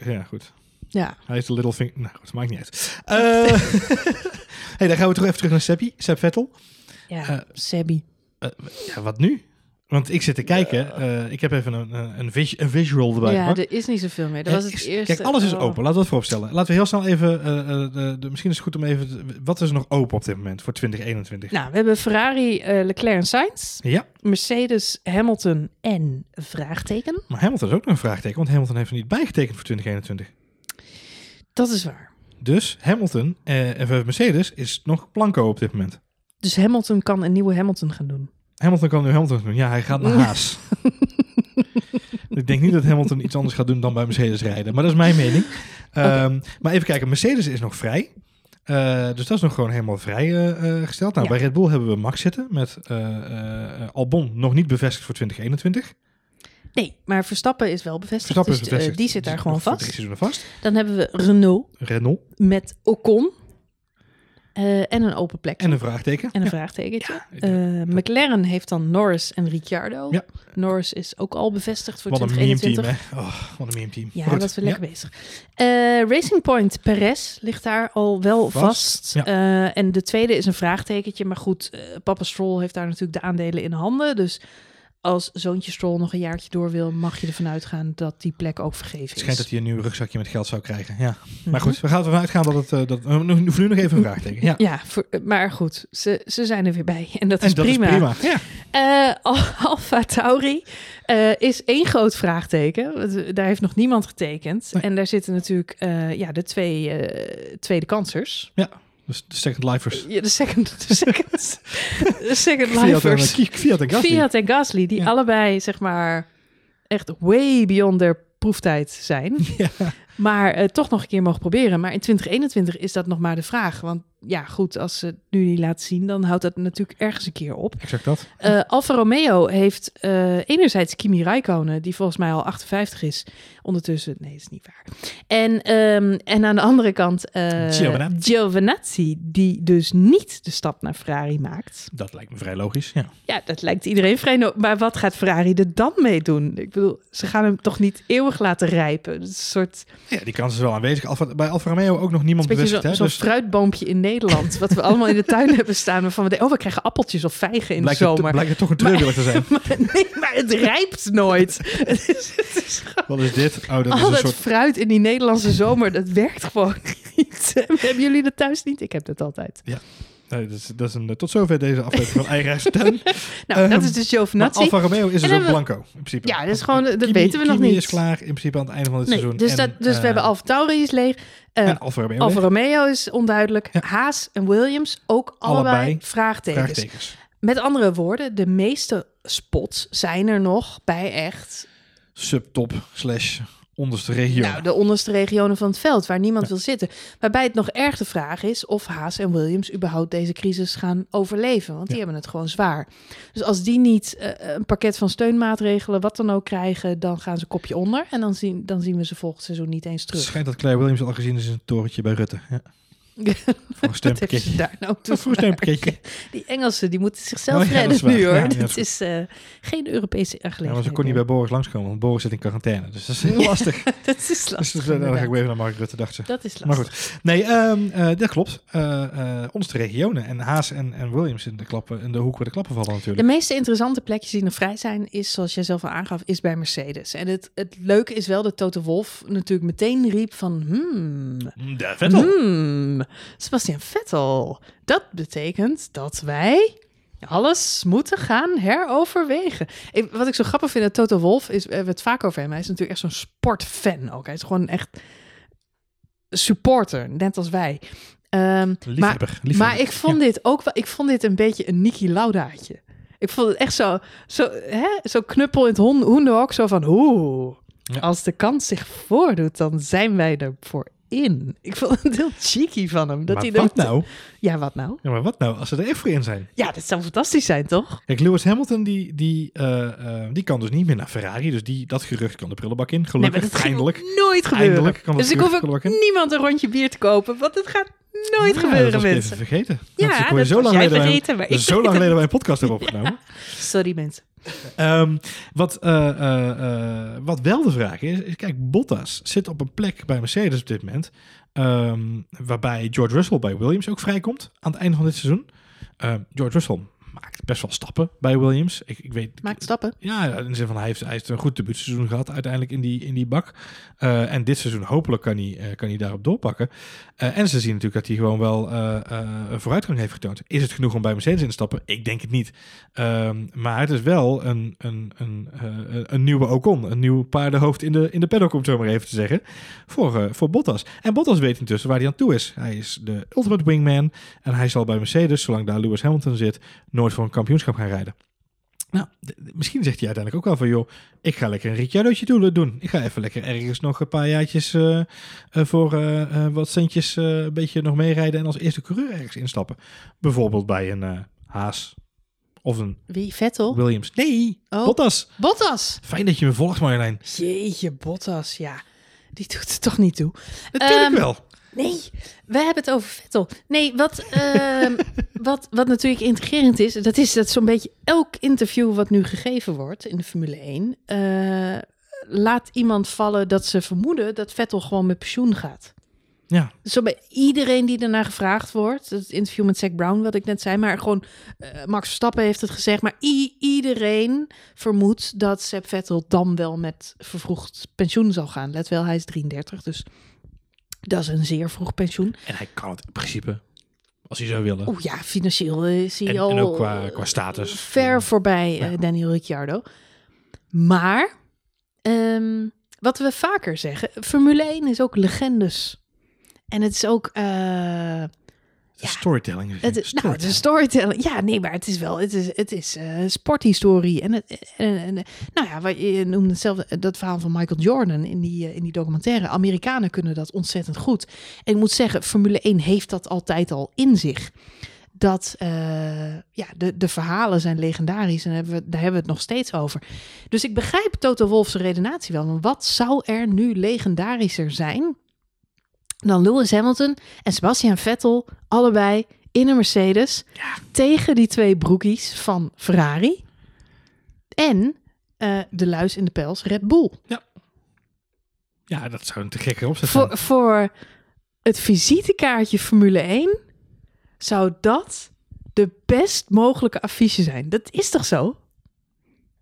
ja, goed. Ja. Hij is de little thing. Nou, goed, maakt niet uit. Eh hey, dan gaan we toch even terug naar Seppi, Seb Vettel. Ja, Eh, Sebi. Eh, ja, wat nu? Want ik zit te kijken. ik heb even een, een, een, vis- een visual erbij Ja, er is niet zoveel meer. Dat was het is- eerste. Kijk, alles is oh. open. Laten we het vooropstellen. Laten we heel snel even... de, de- misschien is het goed om even... te- wat is er nog open op dit moment voor 2021? Nou, we hebben Ferrari, Leclerc en Sainz. Ja, Mercedes, Hamilton en vraagteken. maar Hamilton is ook nog een vraagteken. Want Hamilton heeft er niet bijgetekend voor 2021. Dat is waar. Dus Hamilton eh, en Mercedes is nog blanco op dit moment. Dus Hamilton kan een nieuwe Hamilton gaan doen. Hamilton kan nu Hamilton doen. Ja, hij gaat naar Haas. ik denk niet dat Hamilton iets anders gaat doen dan bij Mercedes rijden. Maar dat is mijn mening. Ehm, Maar even kijken, Mercedes is nog vrij. Eh, dus dat is nog gewoon helemaal vrij eh, eh, gesteld. Nou, Ja. bij Red Bull hebben we Max zitten met Albon nog niet bevestigd voor 2021. Nee, maar Verstappen is wel bevestigd. Verstappen dus, eh, bevestigd. die zit daar gewoon vast. vast. Dan hebben we Renault Renault met Ocon. eh, en een open plek. en een vraagteken. En een Ja. vraagtekentje. Ja, Eh, McLaren heeft dan Norris en Ricciardo. Ja. Norris is ook al bevestigd voor Wat een meme 2021. team, hè? Oh, wat een meme team. Ja, Goed. dat is weer lekker bezig. Racing Point Perez ligt daar al wel Vast, vast. en de tweede is een vraagtekentje. Maar goed, papa Stroll heeft daar natuurlijk de aandelen in handen. Dus als zoontje Stroll nog een jaartje door wil, mag je ervan uitgaan dat die plek ook vergeven Het is. schijnt dat hij een nieuw rugzakje met geld zou krijgen. Ja. Mhm. Maar goed, we gaan ervan uitgaan dat het... eh, dat, uh, nu, voor nu nog even een vraagteken. Ja. Ja, voor- maar goed, ze, ze zijn er weer bij. En dat En is dat prima. is prima. Ja. Eh, Al- Alpha Tauri eh, is één groot vraagteken. Daar heeft nog niemand getekend. Nee. En daar zitten natuurlijk eh, ja, de twee eh, tweede kansers. Dus de second lifers. Ja, de second, de second, de second Fiat en, lifers. Fiat en Gasly. Fiat en Gasly, die Ja. allebei zeg maar echt way beyond their proeftijd zijn. Ja. Maar eh, toch nog een keer mogen proberen. Maar in 2021 is dat nog maar de vraag. Want ja, goed, als ze het nu niet laten zien, dan houdt dat natuurlijk ergens een keer op. Exact dat. Eh Alfa Romeo heeft eh, enerzijds Kimi Räikkönen, die volgens mij al 58 is. Ondertussen, nee, dat is niet waar. En, ehm, en aan de andere kant eh Giovinazzi. Giovinazzi, die dus niet de stap naar Ferrari maakt. Dat lijkt me vrij logisch. Ja. Ja, dat lijkt iedereen vrij... no- Maar wat gaat Ferrari er dan mee doen? Ik bedoel, ze gaan hem toch niet eeuwig laten rijpen? Is een soort ja, die kans is wel aanwezig. Alfa, bij Alfa Romeo ook nog niemand zo- hè? zo'n Dus fruitboompje in Nederland. Wat we allemaal in de tuin hebben staan. Waarvan we denken, oh, we krijgen appeltjes of vijgen in blijkt, de het, zomer. blijkt het toch een treurwillig te zijn. Maar, nee, maar het rijpt nooit. het is, het is gewoon- Wat is dit? Oh, dat is een dat soort... fruit in die Nederlandse zomer, dat werkt gewoon niet. Hebben jullie dat thuis niet? Ik heb dat altijd. Nee, dat, is, dat is een, tot zover deze aflevering van Eigen Tuin. Nou, dat is dus Maar Giovinazzi. Alfa Romeo is dus ook blanco, in principe. Ja, dat is gewoon- eh, dat Kimi- weten we nog Kimi niet. is klaar in principe aan het einde van het Nee, seizoen. dus En, dat, dus eh, we hebben Alfa Tauri is leeg. Eh, en Alfa Romeo. Alfa. Romeo is onduidelijk. Ja. Haas en Williams ook allebei, Allebei vraagtekens. Vraagtekens. Met andere woorden, de meeste spots zijn er nog bij echt Subtop slash onderste regio. nou, de onderste regionen van het veld waar niemand wil zitten. Waarbij het nog erg de vraag is of Haas en Williams überhaupt deze crisis gaan overleven. Want die Ja. hebben het gewoon zwaar. Dus als die niet eh, een pakket van steunmaatregelen, wat dan ook krijgen, dan gaan ze kopje onder. En dan zien, dan zien we ze volgend seizoen niet eens Het terug. schijnt dat Claire Williams al gezien is in het torentje bij Rutte. Ja. Voor een steunpakketje. daar nou toe Voor een steunpakketje. Die Engelsen, die moeten zichzelf Oh ja, redden nu hoor. Ja, ja, dat Dit is eh, geen Europese Ja, aangelegenheid. maar ze kon niet bij Boris langskomen, want Boris zit in quarantaine. Dus dat is heel lastig. dat is dus lastig. eh, dan ga ik weer even naar Mark Rutte, dacht ze. Dat is lastig. Maar goed. Nee, ehm, eh, dat klopt. Eh ons de regionen. En Haas en, en Williams in de, klappen, in de hoek waar de klappen vallen De natuurlijk. meest interessante plekjes die nog vrij zijn, is zoals jij zelf al aangaf, is bij Mercedes. En het, het leuke is wel dat Toto Wolf natuurlijk meteen riep van, hmm, De Vettel. hmm, Sebastian Vettel. Dat betekent dat wij alles moeten gaan heroverwegen. Ik- wat ik zo grappig vind aan Toto Wolf is, we hebben het vaak over hem. Hij is natuurlijk echt zo'n sportfan ook. Hij is gewoon echt supporter, net als wij. Ehm, maar Liefhebber. liefhebber. maar ik vond dit ook wel, ik vond dit een beetje een Niki Laudaatje. Ik vond het echt zo, zo, hè, zo knuppel in het hon- hoenderhok, zo van, oeh, Ja. als de kans zich voordoet, dan zijn wij ervoor in. Ik vond het heel cheeky van hem. Dat maar hij wat nou? Ja, wat nou? Ja, maar wat nou als ze er echt voor in zijn? Ja, dat zou fantastisch zijn, toch? Kijk, Lewis Hamilton die, die, eh, eh, die kan dus niet meer naar Ferrari. Dus die, dat gerucht kan de prullenbak in. Nee, Gelukkig, maar dat eindelijk. nooit gebeuren. Eindelijk kan dus ik hoef ook niemand een rondje bier te kopen, want het gaat nooit Ja, gebeuren, dat mensen. even vergeten. Ja, dat ik dat zo lang jij geleden wij- vergeten, maar zo lang geleden wij een podcast hebben opgenomen. Sorry, mensen. Ehm, wat, eh, eh, eh, wat wel de vraag is, is, kijk, Bottas zit op een plek bij Mercedes op dit moment, ehm, waarbij George Russell bij Williams ook vrijkomt aan het einde van dit seizoen. Ehm, George Russell maakt best wel stappen bij Williams. Ik, ik weet, Maak stappen. Ja, in de zin van hij heeft, hij heeft een goed debuutseizoen gehad uiteindelijk in die, in die bak. Eh, en dit seizoen hopelijk kan hij, eh, kan hij daarop doorpakken. Eh, en ze zien natuurlijk dat hij gewoon wel eh, vooruitgang heeft getoond. Is het genoeg om bij Mercedes in te stappen? Ik denk het niet. Ehm, maar het is wel een, een, een, een nieuwe Ocon. Een nieuw paardenhoofd in de, in de paddock, om het zo maar even te zeggen. Voor, voor Bottas. En Bottas weet intussen waar hij aan toe is. Hij is de ultimate wingman. En hij zal bij Mercedes, zolang daar Lewis Hamilton zit, nooit voor een kampioenschap gaan rijden. Nou, misschien zegt hij uiteindelijk ook wel van, joh, ik ga lekker een Ricciardootje doen-. Ik ga even lekker ergens nog een paar jaartjes eh, eh, voor eh, wat centjes een beetje nog meerijden en als eerste coureur ergens instappen. Bijvoorbeeld bij een Haas of een Wie? Vettel? Williams. Nee, Oh. Bottas. Bottas. Fijn dat je me volgt, Marjolein. Jeetje, Bottas, ja. Die doet het toch niet toe. Natuurlijk Ehm, wel. Nee, we hebben het over Vettel. Nee, wat, ehm, wat, wat natuurlijk integrerend is, dat is dat zo'n beetje elk interview wat nu gegeven wordt in de Formule 1, eh, laat iemand vallen dat ze vermoeden dat Vettel gewoon met pensioen gaat. Ja, Zo bij iedereen die ernaar gevraagd wordt, het interview met Zack Brown, wat ik net zei, maar gewoon eh, Max Verstappen heeft het gezegd, maar iedereen vermoedt dat Sepp Vettel dan wel met vervroegd pensioen zal gaan. Let wel, hij is 33, dus dat is een zeer vroeg pensioen. en hij kan het in principe, als hij zou willen. Oeh ja, financieel eh, is hij En- al en ook qua- qua status. ver voorbij eh, Ja. Daniel Ricciardo. Maar ehm, wat we vaker zeggen, Formule 1 is ook legendes. En het is ook eh, Is storytelling. Het is, nou, het is storytelling. Ja, nee, maar het is wel, het is, het is eh, sporthistorie. En, het, en, en, nou ja, wat je noemde hetzelfde, dat verhaal van Michael Jordan in die, eh, in die documentaire. Amerikanen kunnen dat ontzettend goed. En ik moet zeggen, Formule 1 heeft dat altijd al in zich. Dat, eh, ja, de, de verhalen zijn legendarisch en hebben we, daar hebben we het nog steeds over. Dus ik begrijp Toto Wolf's redenatie wel. Maar wat zou er nu legendarischer zijn dan Lewis Hamilton en Sebastian Vettel allebei in een Mercedes tegen die twee broekies van Ferrari en eh, de luis in de pels Red Bull. Ja, dat zou een te gekke opzet zijn. Voor, voor het visitekaartje Formule 1 zou dat de best mogelijke affiche zijn. Dat is toch zo?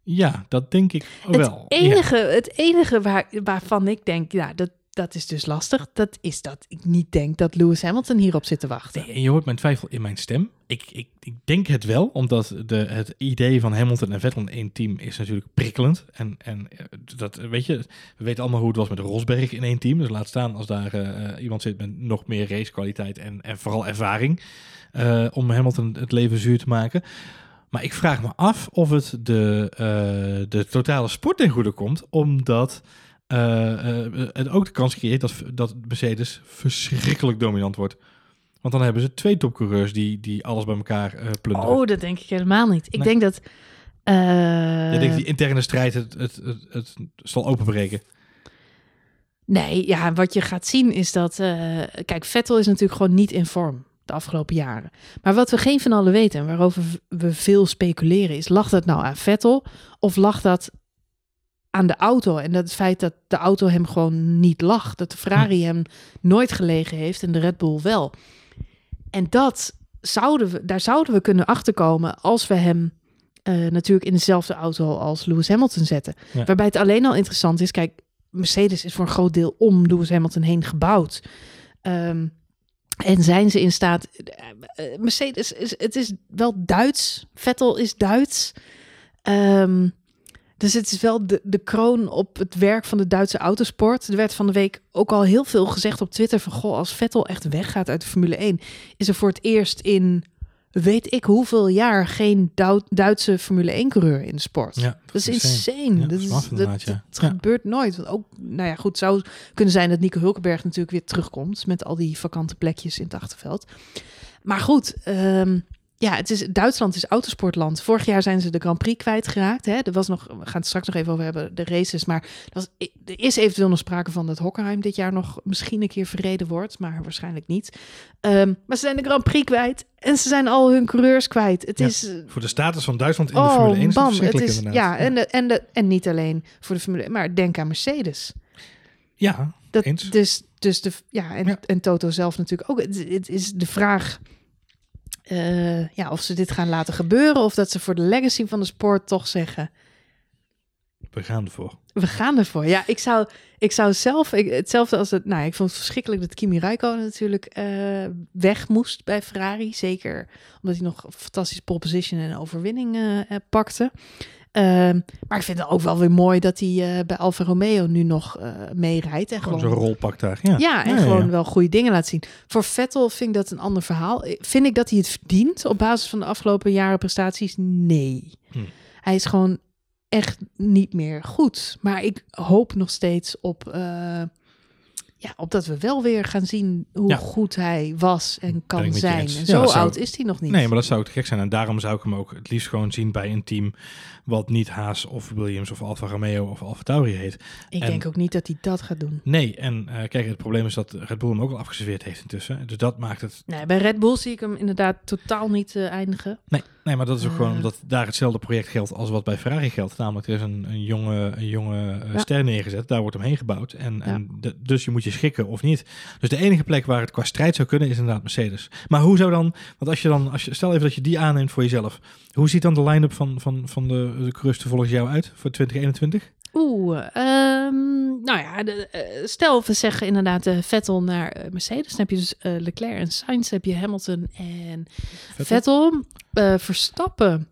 Ja, dat denk ik wel. Het enige, het enige waar, waarvan ik denk, ja, dat, dat is dus lastig, dat is dat ik niet denk dat Lewis Hamilton hierop zit te wachten. Nee, en je hoort mijn twijfel in mijn stem. Ik, ik, ik denk het wel, omdat de, het idee van Hamilton en Vettel in één team is natuurlijk prikkelend. En, en eh, dat, weet je, we weten allemaal hoe het was met Rosberg in één team. Dus laat staan als daar eh, iemand zit met nog meer racekwaliteit en, en vooral ervaring eh, om Hamilton het leven zuur te maken. Maar ik vraag me af of het de, de totale sport ten goede komt, omdat eh, eh, het ook de kans creëert dat, dat Mercedes verschrikkelijk dominant wordt. Want dan hebben ze twee topcoureurs die, die alles bij elkaar eh plunderen. Oh, dat denk ik helemaal niet. Ik Nee. denk dat. eh, Ik denk die interne strijd het, het, het, het zal openbreken. Nee, ja, wat je gaat zien is dat... kijk, Vettel is natuurlijk gewoon niet in vorm de afgelopen jaren. Maar wat we geen van allen weten en waarover we veel speculeren is... lag dat nou aan Vettel of lag dat aan de auto? En dat het feit dat de auto hem gewoon niet lag. Dat de Ferrari hem nooit gelegen heeft en de Red Bull wel. En dat zouden we, daar zouden we kunnen achterkomen als we hem... eh, natuurlijk in dezelfde auto als Lewis Hamilton zetten. Ja. Waarbij het alleen al interessant is, kijk, Mercedes is voor een groot deel om Lewis Hamilton heen gebouwd. Ehm, en zijn ze in staat. eh, eh, Mercedes is, het is wel Duits. Vettel is Duits. Ehm, dus het is wel de, de kroon op het werk van de Duitse autosport. Er werd van de week ook al heel veel gezegd op Twitter van goh, als Vettel echt weggaat uit de Formule 1, is er voor het eerst in weet ik hoeveel jaar geen Dou- Duitse Formule 1 coureur in de sport. Ja, Dat is insane. insane. Ja, dat is, dat, dat Ja. gebeurt nooit. Want ook, nou ja, goed, zou kunnen zijn dat Nico Hulkenberg natuurlijk weer terugkomt met al die vakante plekjes in het achterveld. Maar goed, ehm, ja, het is, Duitsland is autosportland. Vorig jaar zijn ze de Grand Prix kwijtgeraakt. Hè. Er was nog, we gaan het straks nog even over hebben, de races. Maar er, was, er is eventueel nog sprake van dat Hockenheim dit jaar nog misschien een keer verreden wordt. Maar waarschijnlijk niet. Ehm, maar ze zijn de Grand Prix kwijt. En ze zijn al hun coureurs kwijt. Het Ja. is, eh, Voor de status van Duitsland in de Formule 1 is het bam, het verschrikkelijk is, inderdaad. ja, en, de, en, de, en niet alleen voor de Formule 1, maar denk aan Mercedes. ja, Dat, Eens. Dus, dus de, ja, en, Ja. en Toto zelf natuurlijk ook. Het, het is de vraag eh, ja, of ze dit gaan laten gebeuren of dat ze voor de legacy van de sport toch zeggen, we gaan ervoor. we gaan ervoor. Ja, ik zou, ik zou zelf, ik, hetzelfde als het, nou, ik vond het verschrikkelijk dat Kimi Räikkönen natuurlijk eh, weg moest bij Ferrari. Zeker omdat hij nog een fantastische pole position en overwinning eh, pakte. Ehm, maar ik vind het ook wel weer mooi dat hij eh, bij Alfa Romeo nu nog eh meerijdt. En Gewoon zo'n rol pakt daar. Ja, ja, en Ja, gewoon ja. wel goede dingen laat zien. Voor Vettel vind ik dat een ander verhaal. Vind ik dat hij het verdient op basis van de afgelopen jaren prestaties? Nee. Hm. Hij is gewoon echt niet meer goed. Maar ik hoop nog steeds op, eh, ja, op dat we wel weer gaan zien hoe Ja. goed hij was en kan zijn. Ja, zo zou- oud is hij nog niet. Nee, maar dat zou te gek zijn. En daarom zou ik hem ook het liefst gewoon zien bij een team wat niet Haas of Williams of Alfa Romeo of Alfa Tauri heet. ik en- denk ook niet dat hij dat gaat doen. Nee, en eh, kijk, het probleem is dat Red Bull hem ook al afgeserveerd heeft intussen. Dus dat maakt het... Nee, bij Red Bull zie ik hem inderdaad totaal niet eh, eindigen. Nee, nee maar dat is ook gewoon omdat daar hetzelfde project geldt als wat bij Ferrari geldt. Namelijk, er is een, een jonge, een jonge eh, Ja. ster neergezet. Daar wordt omheen gebouwd. En, Ja. en de- dus je moet je schikken of niet. Dus de enige plek waar het qua strijd zou kunnen is inderdaad Mercedes. Maar hoe zou dan... Want als je dan... Als je, stel even dat je die aanneemt voor jezelf. Hoe ziet dan de line-up van, van, van de, de er volgens jou uit voor 2021? Oeh, ehm, nou ja, de, eh, stel we zeggen inderdaad eh, Vettel naar Mercedes. Dan heb je dus Leclerc en Sainz, heb je Hamilton en Vettel, eh, Verstappen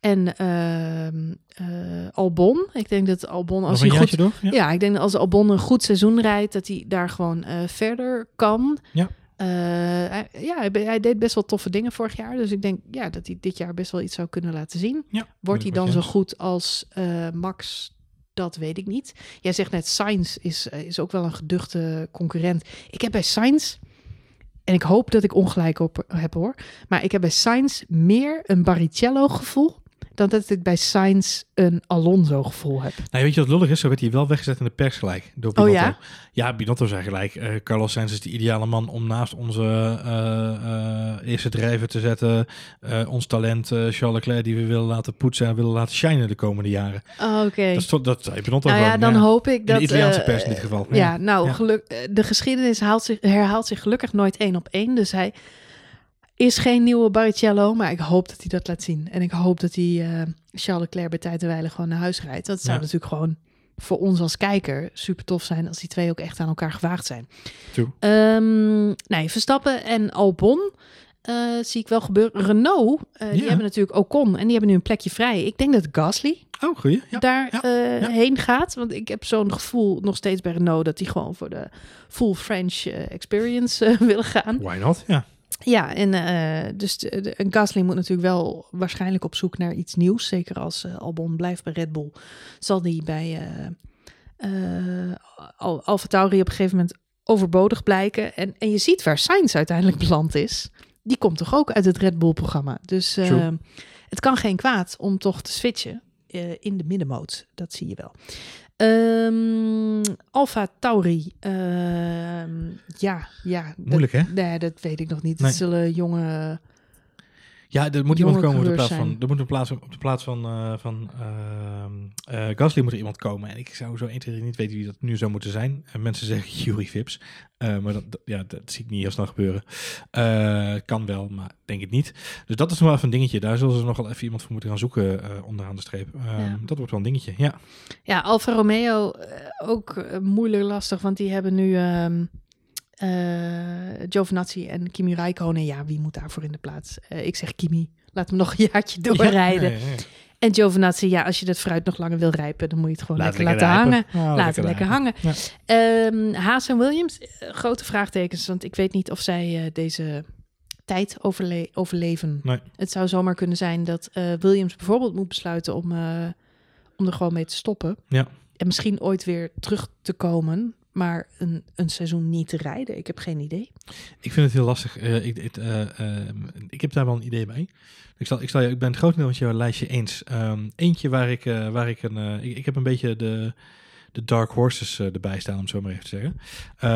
en ehm, eh, Albon. Ik denk dat Albon als hij goed, door? Ja. ja. ik denk dat als Albon een goed seizoen rijdt, dat hij daar gewoon eh, verder kan. Ja. Hij, ja, hij, deed best wel toffe dingen vorig jaar. Dus ik denk ja, dat hij dit jaar best wel iets zou kunnen laten zien. Ja, Wordt hij dan zo goed als Max? Dat weet ik niet. Jij zegt net, Sainz is, is ook wel een geduchte concurrent. Ik heb bij Sainz, en ik hoop dat ik ongelijk op heb hoor, maar ik heb bij Sainz meer een Barrichello gevoel dan dat ik bij Sainz een Alonso gevoel heb. Nou, weet je wat lullig is? Zo werd hij wel weggezet in de pers gelijk. Door Oh Binotto. ja? Ja, Binotto zei gelijk. eh, Carlos Sainz is de ideale man om naast onze eh, eh, eerste drijver te zetten. Ons talent, Charles Leclerc, die we willen laten poetsen en willen laten shinen de komende jaren. Oh, Oké. Dat, is toch- dat zei Binotto Nou ja, dan hoop ik In dat... de Italiaanse pers in dit geval. Ja, nou, Ja. geluk, eh, de geschiedenis haalt zich, herhaalt zich gelukkig nooit één op één. Dus hij is geen nieuwe Barrichello, maar ik hoop dat hij dat laat zien. En ik hoop dat hij eh, Charles Leclerc bij tijd en wijle gewoon naar huis rijdt. Dat zou Ja. natuurlijk gewoon voor ons als kijker super tof zijn als die twee ook echt aan elkaar gewaagd zijn. Ehm, nee, Verstappen en Albon eh, zie ik wel gebeuren. Renault, eh, die hebben natuurlijk Ocon en die hebben nu een plekje vrij. Ik denk dat Gasly Oh, goeie. Ja. daar ja, heen gaat. Want ik heb zo'n gevoel nog steeds bij Renault dat die gewoon voor de full French experience willen gaan. Why not? Ja. Ja, en eh, dus de, de, en Gasly moet natuurlijk wel waarschijnlijk op zoek naar iets nieuws. Zeker als eh, Albon blijft bij Red Bull, zal die bij eh eh Al Alfa Tauri op een gegeven moment overbodig blijken. En, en je ziet waar Sainz uiteindelijk beland is. Die komt toch ook uit het Red Bull-programma. Dus het kan geen kwaad om toch te switchen in de middenmoot. Dat zie je wel. Ehm Alfa Tauri. Ehm, ja, ja. dat- Moeilijk, hè? Nee, dat weet ik nog niet. Nee. Het zullen jonge... Ja, er moet iemand komen op de plaats van. Er moet een plaats, op de plaats van, eh, van ehm, eh, Gasly moet er iemand komen. En ik zou zo 1, 2, 3 niet weten wie dat nu zou moeten zijn. En mensen zeggen Jury Vips. Eh, maar dat, dat- ja, dat zie ik niet heel snel gebeuren. Kan wel, maar denk het niet. Dus dat is nog wel even een dingetje. Daar zullen ze nog wel even iemand voor moeten gaan zoeken onderaan de streep. Ehm, Ja. Dat wordt wel een dingetje, ja. Ja, Alfa Romeo ook moeilijk lastig, want die hebben nu ehm eh, Giovinazzi en Kimi Räikkönen. Ja, wie moet daarvoor in de plaats? Eh, ik zeg Kimi. Laat hem nog een jaartje doorrijden. Ja, ja, ja. En Giovinazzi, ja, als je dat fruit nog langer wil rijpen, dan moet je het gewoon Laat lekker lekker laten rijpen. hangen. Ja, Laat het lekker hangen. Ehm, Haas en Williams, eh, grote vraagtekens, want ik weet niet of zij deze tijd overle- overleven. Nee. Het zou zomaar kunnen zijn dat Williams bijvoorbeeld moet besluiten om, om er gewoon mee te stoppen. Ja. En misschien ooit weer terug te komen, maar een, een seizoen niet te rijden. Ik heb geen idee. Ik vind het heel lastig. Eh, ik, eh, ehm, ik heb daar wel een idee bij. Ik, zal, ik, zal, ik ben het groot deel met jouw lijstje eens. Ehm, eentje waar ik, eh, waar ik een. ik, heb een beetje de, de dark horses erbij staan, om zo maar even te zeggen.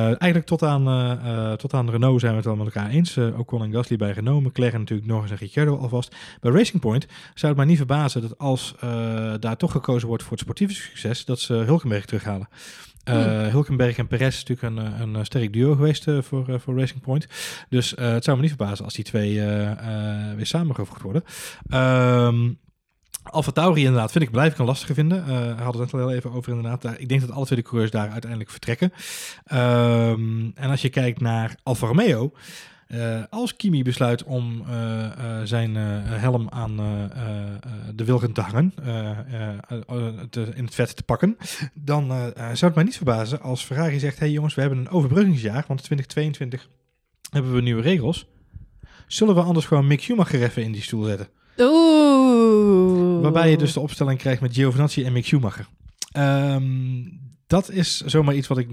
Eigenlijk tot aan, tot aan Renault zijn we het wel met elkaar eens. Ocon en Gasly bij Renault, McLaren natuurlijk nog eens en Ricciardo alvast. Bij Racing Point zou het mij niet verbazen dat als daar toch gekozen wordt voor het sportieve succes, dat ze Hulkenberg terughalen. Eh, Hulkenberg en Perez is natuurlijk een, eh, een, eh, sterk duo geweest voor, voor Racing Point. Dus het zou me niet verbazen als die twee weer samengevoegd worden. Ehm Alfa Tauri inderdaad, vind ik, blijf ik een lastige vinden. We hadden het net al heel even over inderdaad. Daar, ik denk dat alle twee de coureurs daar uiteindelijk vertrekken. Ehm, en als je kijkt naar Alfa Romeo... eh, als Kimi besluit om eh, eh, zijn helm aan de wilgen te hangen, te- in het vet te pakken, dan zou het mij niet verbazen als Ferrari zegt: hey jongens, we hebben een overbruggingsjaar, want in 2022 hebben we nieuwe regels. Zullen we anders gewoon Mick Schumacher even in die stoel zetten? Oeh. Waarbij je dus de opstelling krijgt met Giovinazzi en Mick Schumacher. Ehm, dat is zomaar iets wat ik,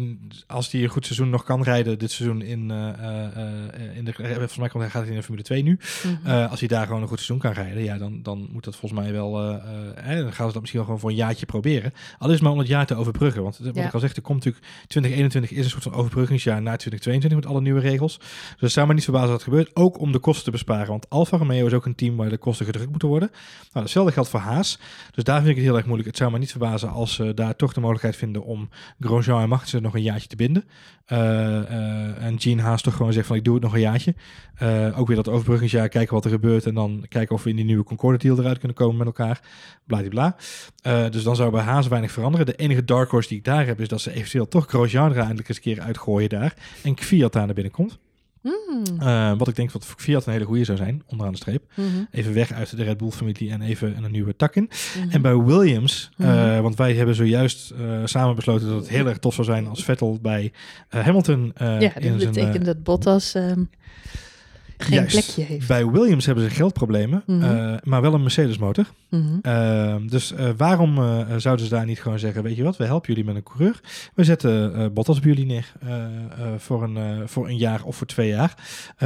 als hij een goed seizoen nog kan rijden, dit seizoen in, eh, eh, eh, in de, volgens mij komt hij gaat hij in de Formule 2 nu. Mhm. Als hij daar gewoon een goed seizoen kan rijden, ja, dan, dan moet dat volgens mij wel, hè, dan gaan ze dat misschien wel gewoon voor een jaartje proberen. Al is het maar om het jaar te overbruggen. Want wat Ja. ik al zeg, er komt natuurlijk 2021 is een soort van overbruggingsjaar naar 2022 met alle nieuwe regels. Dus het zou me niet verbazen dat het gebeurt. Ook om de kosten te besparen. Want Alfa Romeo is ook een team waar de kosten gedrukt moeten worden. Nou, hetzelfde geldt voor Haas. Dus daar vind ik het heel erg moeilijk. Het zou me niet verbazen als ze daar toch de mogelijkheid vinden om Grosjean en Magnussen nog een jaartje te binden. Eh, eh, en Gene Haas toch gewoon zegt van ik doe het nog een jaartje. Eh, ook weer dat overbruggingsjaar, kijken wat er gebeurt. En dan kijken of we in die nieuwe Concorde deal eruit kunnen komen met elkaar. Bladibla. Eh dus dan zou bij Haas weinig veranderen. De enige dark horse die ik daar heb is dat ze eventueel toch Grosjean er eindelijk eens een keer uitgooien daar. En Kvyat daar naar binnen komt. Mm. Eh, wat ik denk dat Fiat een hele goede zou zijn, onderaan de streep. Mhm. Even weg uit de Red Bull-familie en even een nieuwe tak in. Mhm. En bij Williams, eh, Mhm. want wij hebben zojuist eh, samen besloten dat het heel erg tof zou zijn als Vettel bij Hamilton ja, dat betekent dat Bottas ehm, geen juist. plekje heeft. Bij Williams hebben ze geldproblemen, Mhm. eh, maar wel een Mercedes motor. Mhm. Ehm, dus eh, waarom eh, zouden ze daar niet gewoon zeggen, weet je wat, we helpen jullie met een coureur. We zetten Bottas bij jullie neer voor, een, voor een jaar of voor twee jaar.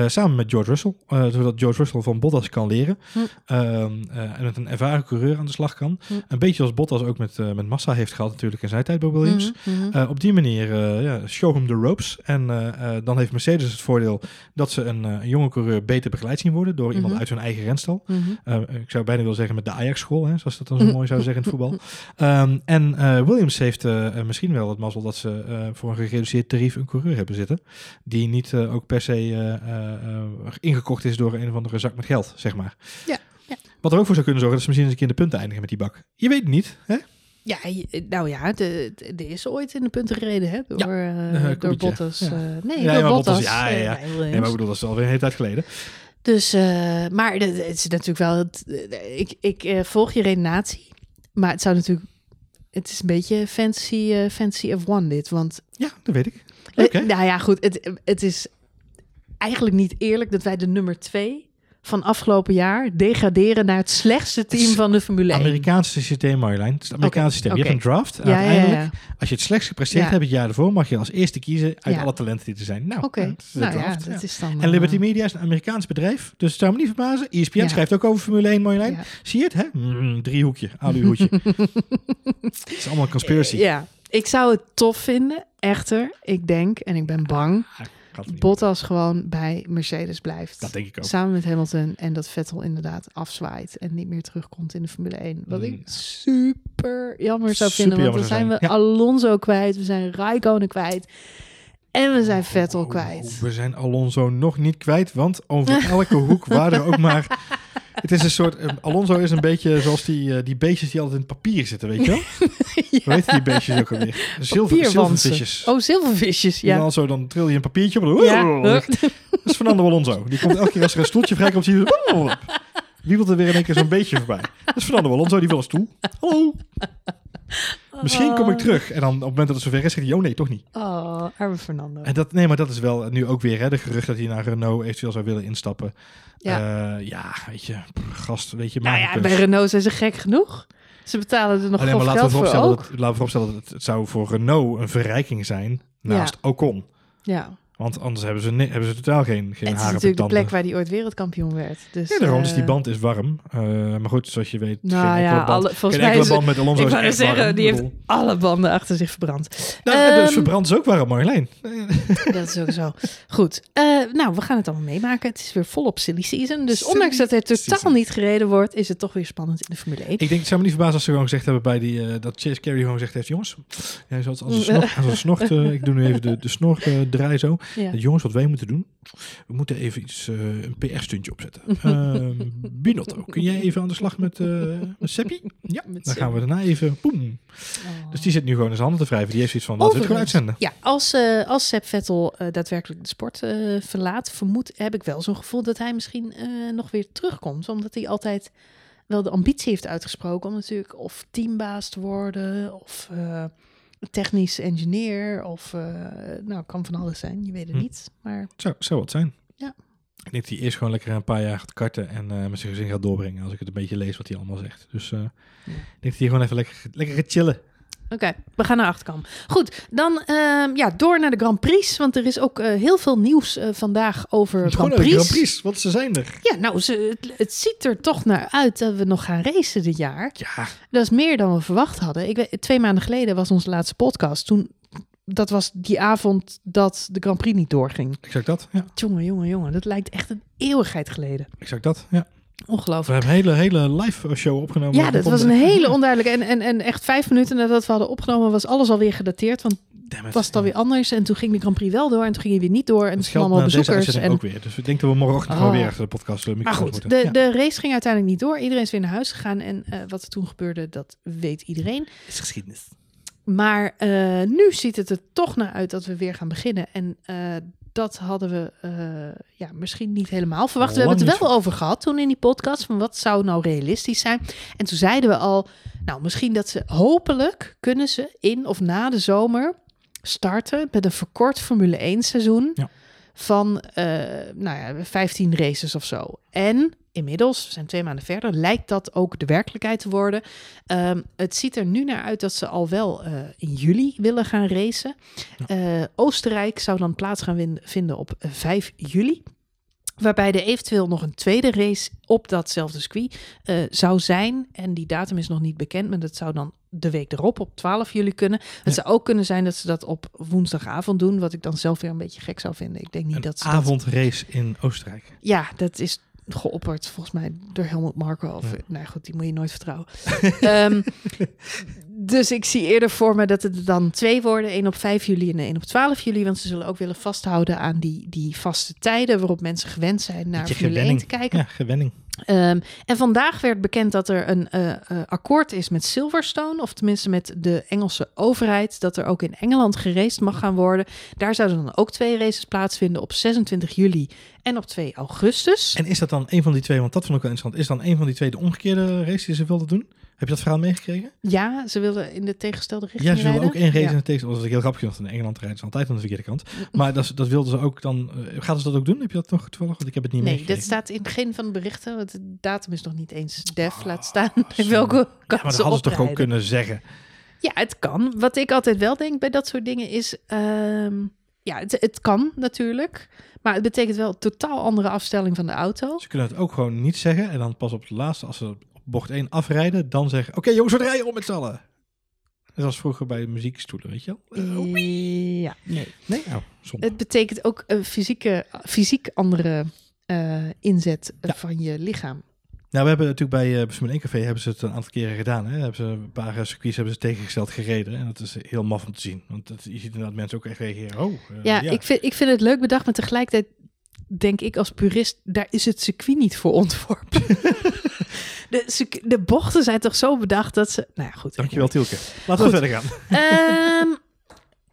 Samen met George Russell, zodat George Russell van Bottas kan leren. Hm. Ehm, eh, en met een ervaren coureur aan de slag kan. Hm. Een beetje zoals Bottas ook met, met Massa heeft gehad natuurlijk in zijn tijd bij Williams. Mhm, op die manier, ja, show him the ropes. En dan heeft Mercedes het voordeel dat ze een, een jonge coureur beter begeleid zien worden door iemand Mhm. uit hun eigen renstal. Mhm. Eh, ik zou bijna willen zeggen met de Ajax-school, zoals dat dan zo mooi zou zeggen in het voetbal. Ehm, en eh, Williams heeft eh, eh, misschien wel het mazzel dat ze eh, voor een gereduceerd tarief een coureur hebben zitten. Die niet eh, ook per se eh, eh, eh, ingekocht is door een of andere zak met geld, zeg maar. Ja, ja. Wat er ook voor zou kunnen zorgen dat ze misschien eens een keer in de punten eindigen met die bak. Je weet het niet, hè? Ja, nou ja, de, de, er is ooit in de punten gereden, hè? Door, eh, Eh, door. Bottas. Ja. eh, nee, Ja, door maar Bottas. Bottas, ja, ja, ja. eh. Nee, maar ik bedoel, dat is alweer een hele tijd geleden. Dus, eh, maar het, is natuurlijk wel... Het, eh, ik ik eh, volg je redenatie, maar het zou natuurlijk... Het is een beetje fancy, eh, fancy of one dit, want... Ja, dat weet ik. Leuk? Eh, nou ja, goed, het, het is eigenlijk niet eerlijk dat wij de nummer twee van afgelopen jaar degraderen naar het slechtste team van de Formule 1. Amerikaanse systeem, Marjolein. Het Amerikaanse systeem. Je hebt een draft. ja, Uiteindelijk, ja. als je het slechtst gepresteerd hebt het jaar ervoor, mag je als eerste kiezen uit alle talenten die er zijn. Nou, Oké, dat is de nou ja, draft, dat ja. is dan... En Liberty eh, Media is een Amerikaans bedrijf, dus het zou me niet verbazen. ESPN schrijft ook over Formule 1, Marjolein. Zie je het, hè? Mm, driehoekje, aluhoedje. het is allemaal een conspiracy. Ja, ik zou het tof vinden, echter. Ik denk, en ik ben bang, Ah. Bottas gewoon bij Mercedes blijft. Dat denk ik ook. Samen met Hamilton en dat Vettel inderdaad afzwaait en niet meer terugkomt in de Formule 1. Wat Mm. ik super jammer zou Super vinden, want dan zijn we Alonso kwijt, we zijn Raikkonen kwijt en we zijn Vettel Oh, kwijt. we zijn Alonso nog niet kwijt, want over elke hoek waar er ook maar... Het is een soort... eh, Alonso is een beetje zoals die, eh, die beestjes die altijd in het papier zitten, weet je wel? Hoe heet die beestjes ook alweer? Zilver, zilvervisjes. Oh, zilvervisjes, Ja. ja. Dan zo, dan tril je een papiertje op. en Ja, Dat is Fernando Alonso. Die komt elke keer als er een stoeltje vrijkomt, zie je... Wiebelt er weer in één keer zo'n beestje voorbij. Dat is Fernando Alonso, die wil een stoel. Hallo. Misschien kom ik terug. En dan op het moment dat het zover is, zegt hij, oh nee, toch niet. Oh, arme Fernando. En dat, nee, maar dat is wel nu ook weer hè, de gerucht dat hij naar Renault eventueel zou willen instappen. Ja, ja weet je, gast, weet je, Nou maak ja, bij. Renault zijn ze gek genoeg. Ze betalen er nog Alleen maar laten we geld voor vooropstellen, ook. dat, laten we vooropstellen dat het, het zou voor Renault een verrijking zijn naast Ocon. Ja, Want anders hebben ze, hebben ze totaal geen, geen het is haren op de natuurlijk de plek waar hij ooit wereldkampioen werd. Dus, Ja, daarom, dus die eh, band is warm. Eh, maar goed, zoals je weet, geen Nou enkele ja, band, alle, volgens geen mij enkele is band met Alonso ik is echt zeggen, warm. die heeft alle banden achter zich verbrand. Nou, dus Ehm, verbrand is ook warm, Marjolein. Dat is ook zo. Goed, eh, nou, we gaan het allemaal meemaken. Het is weer volop silly season. Dus Silly ondanks dat er totaal season. niet gereden wordt, is het toch weer spannend in de Formule 1. Ik denk, het zou me niet verbazen als ze gewoon gezegd hebben bij die, dat Chase Carey gewoon gezegd heeft, jongens, jij zoals als een snor, als een snort, eh, ik doe nu even de, de snor draai zo. Ja. Jongens, wat wij moeten doen, we moeten even iets, eh, een PR-stuntje opzetten. Ehm Binotto, kun jij even aan de slag met, eh met Seppi? Ja, Met dan gaan we daarna even, boem. Oh. Dus die zit nu gewoon in zijn handen te wrijven. Die heeft zoiets van, laten we het gewoon uitzenden. Ja, als, eh als Sepp Vettel eh, daadwerkelijk de sport eh, verlaat, vermoed, heb ik wel zo'n gevoel dat hij misschien eh, nog weer terugkomt. Omdat hij altijd wel de ambitie heeft uitgesproken om natuurlijk of teambaas te worden of eh, technisch engineer of eh, nou, kan van alles zijn. Je weet het Hm. niet. Maar Zou, zou wat zijn. Ja. Ik denk dat hij eerst gewoon lekker een paar jaar gaat karten en eh, met zijn gezin gaat doorbrengen. Als ik het een beetje lees wat hij allemaal zegt. Dus eh, ik denk dat hij gewoon even lekker, lekker gaat chillen. Oké, we gaan naar achterkam. Goed, dan ehm, ja, door naar de Grand Prix. Want er is ook eh, heel veel nieuws eh, vandaag over Gewoon Grand de Prix. Grand Prix, want ze zijn er. Ja, nou, ze, het, het ziet er toch naar uit dat we nog gaan racen dit jaar. Ja, Dat is meer dan we verwacht hadden. Ik weet, twee maanden geleden was onze laatste podcast. Toen, dat was die avond dat de Grand Prix niet doorging. exact dat. Ja, Jongen, jongen, jongen. Dat lijkt echt een eeuwigheid geleden. exact dat. Ja. We Ongelooflijk. hebben een hele, hele live show opgenomen. Ja, dat was een hele onduidelijke. En, en, en echt vijf minuten nadat we hadden opgenomen, was alles alweer gedateerd. Want was het alweer anders. En toen ging de Grand Prix wel door. En toen ging hij weer niet door. En toen allemaal bezoekers. En, ook weer. Dus ik denk dat we morgenochtend gewoon Oh. weer de podcast de maar goed, de, ja. de race ging uiteindelijk niet door. Iedereen is weer naar huis gegaan. En eh, wat er toen gebeurde, dat weet iedereen. is geschiedenis. Maar eh, nu ziet het er toch naar uit dat we weer gaan beginnen. En dat hadden we eh, ja, misschien niet helemaal verwacht. We hebben het er wel over gehad toen in die podcast. Van wat zou nou realistisch zijn? En toen zeiden we al, nou misschien dat ze hopelijk kunnen ze in of na de zomer starten met een verkort Formule 1 seizoen. Ja. Van eh, nou ja, 15 races of zo. En inmiddels, we zijn twee maanden verder, lijkt dat ook de werkelijkheid te worden. Ehm, het ziet er nu naar uit dat ze al wel eh, in juli willen gaan racen. Eh, Oostenrijk zou dan plaats gaan vinden op eh, 5 juli. Waarbij er eventueel nog een tweede race op datzelfde circuit eh, zou zijn. En die datum is nog niet bekend, maar dat zou dan de week erop op 12 juli kunnen. Het zou ook kunnen zijn dat ze dat op woensdagavond doen, wat ik dan zelf weer een beetje gek zou vinden. Ik denk niet Een dat ze dat- avondrace in Oostenrijk. ja, dat is geopperd volgens mij door Helmut Marko. Of, Nou goed, die moet je nooit vertrouwen. Ehm, dus ik zie eerder voor me dat het dan twee worden. één op 5 juli en één op 12 juli. Want ze zullen ook willen vasthouden aan die, die vaste tijden... waarop mensen gewend zijn naar Formule 1 te kijken. Ja, gewenning. Ehm, en vandaag werd bekend dat er een eh, eh, akkoord is met Silverstone, of tenminste met de Engelse overheid, dat er ook in Engeland geraced mag gaan worden. Daar zouden dan ook twee races plaatsvinden op 26 juli en op 2 augustus. En is dat dan een van die twee, want dat vond ik wel interessant, is dan een van die twee de omgekeerde race die ze wilden doen? Heb je dat verhaal meegekregen? Ja, ze wilden in de tegengestelde richting Ja, ze wilden rijden. ook één race Ja. in de tegenstelling. Dat was heel grappig, want in Engeland rijden ze altijd aan de verkeerde kant. Maar dat, dat wilden ze ook dan... eh, gaan ze dat ook doen? Heb je dat nog toevallig? Want ik heb het niet Nee, dit staat in geen van de berichten. Want de datum is nog niet eens def. Ah, laat staan in welke Ja, kant maar dat ze hadden ze toch ook kunnen zeggen. Ja, het kan. Wat ik altijd wel denk bij dat soort dingen is... ehm, ja, het, het kan natuurlijk. Maar het betekent wel een totaal andere afstelling van de auto. Ze kunnen het ook gewoon niet zeggen. En dan pas op de laatste, als ze bocht 1 afrijden, dan zeggen... Oké jongens, we rijden om met z'n allen. Dat was vroeger bij muziekstoelen, weet je wel? Eh, Ja, nee. nee, zonde. Het betekent ook een fysieke, fysiek andere eh, inzet eh, Ja. van je lichaam. Nou, we hebben natuurlijk bij uh, Formule 1 Café hebben ze het een aantal keren gedaan. Hè? Hebben ze een paar circuits hebben ze tegengesteld gereden. En dat is heel maf om te zien. Want dat, je ziet inderdaad mensen ook echt reageren. Oh, Ja, Ik, vind, ik vind het leuk bedacht, maar tegelijkertijd denk ik als purist, daar is het circuit niet voor ontworpen. de, de bochten zijn toch zo bedacht dat ze... Nou ja, goed. Dankjewel, Tielke. Laten we verder gaan. Ehm,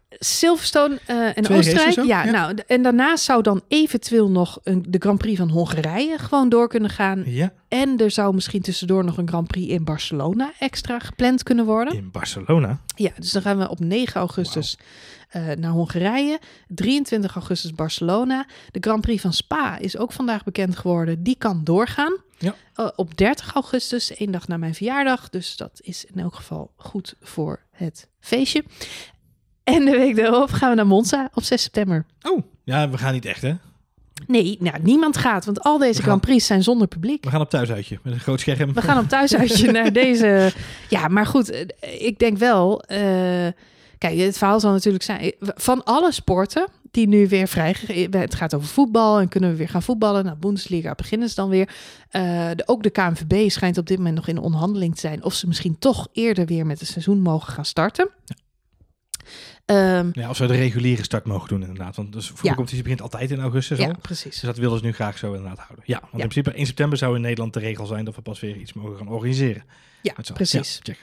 Silverstone eh, en Twee Oostenrijk. Ja, ja. nou, en daarnaast zou dan eventueel nog een, de Grand Prix van Hongarije gewoon door kunnen gaan. Ja, En er zou misschien tussendoor nog een Grand Prix in Barcelona extra gepland kunnen worden. in Barcelona. Ja, dus dan gaan we op 9 augustus eh, naar Hongarije. 23 augustus Barcelona. De Grand Prix van Spa is ook vandaag bekend geworden. Die kan doorgaan. Ja. Eh, op 30 augustus, één dag na mijn verjaardag. Dus dat is in elk geval goed voor het feestje. En de week daarop gaan we naar Monza op 6 september. Oh, ja, we gaan niet echt, hè? Nee, nou, niemand gaat, want al deze Grand Prix zijn zonder publiek. We gaan op thuisuitje met een groot scherm. We gaan op thuisuitje naar deze. Ja, maar goed, eh, ik denk wel. eh, kijk, het verhaal zal natuurlijk zijn. Van alle sporten die nu weer vrij. Het gaat over voetbal en kunnen we weer gaan voetballen. Nou, Bundesliga beginnen ze dan weer. Eh, de, ook de KNVB schijnt op dit moment nog in onderhandeling te zijn. of ze misschien toch eerder weer met het seizoen mogen gaan starten. Ehm, Ja, als we de reguliere start mogen doen, inderdaad. Want dus voetbalcompetitie begint altijd in augustus ja, al. precies. Dus dat willen ze nu graag zo inderdaad houden. Ja, want Ja. in principe 1 september zou in Nederland de regel zijn dat we pas weer iets mogen gaan organiseren. Ja, precies. Ja, check.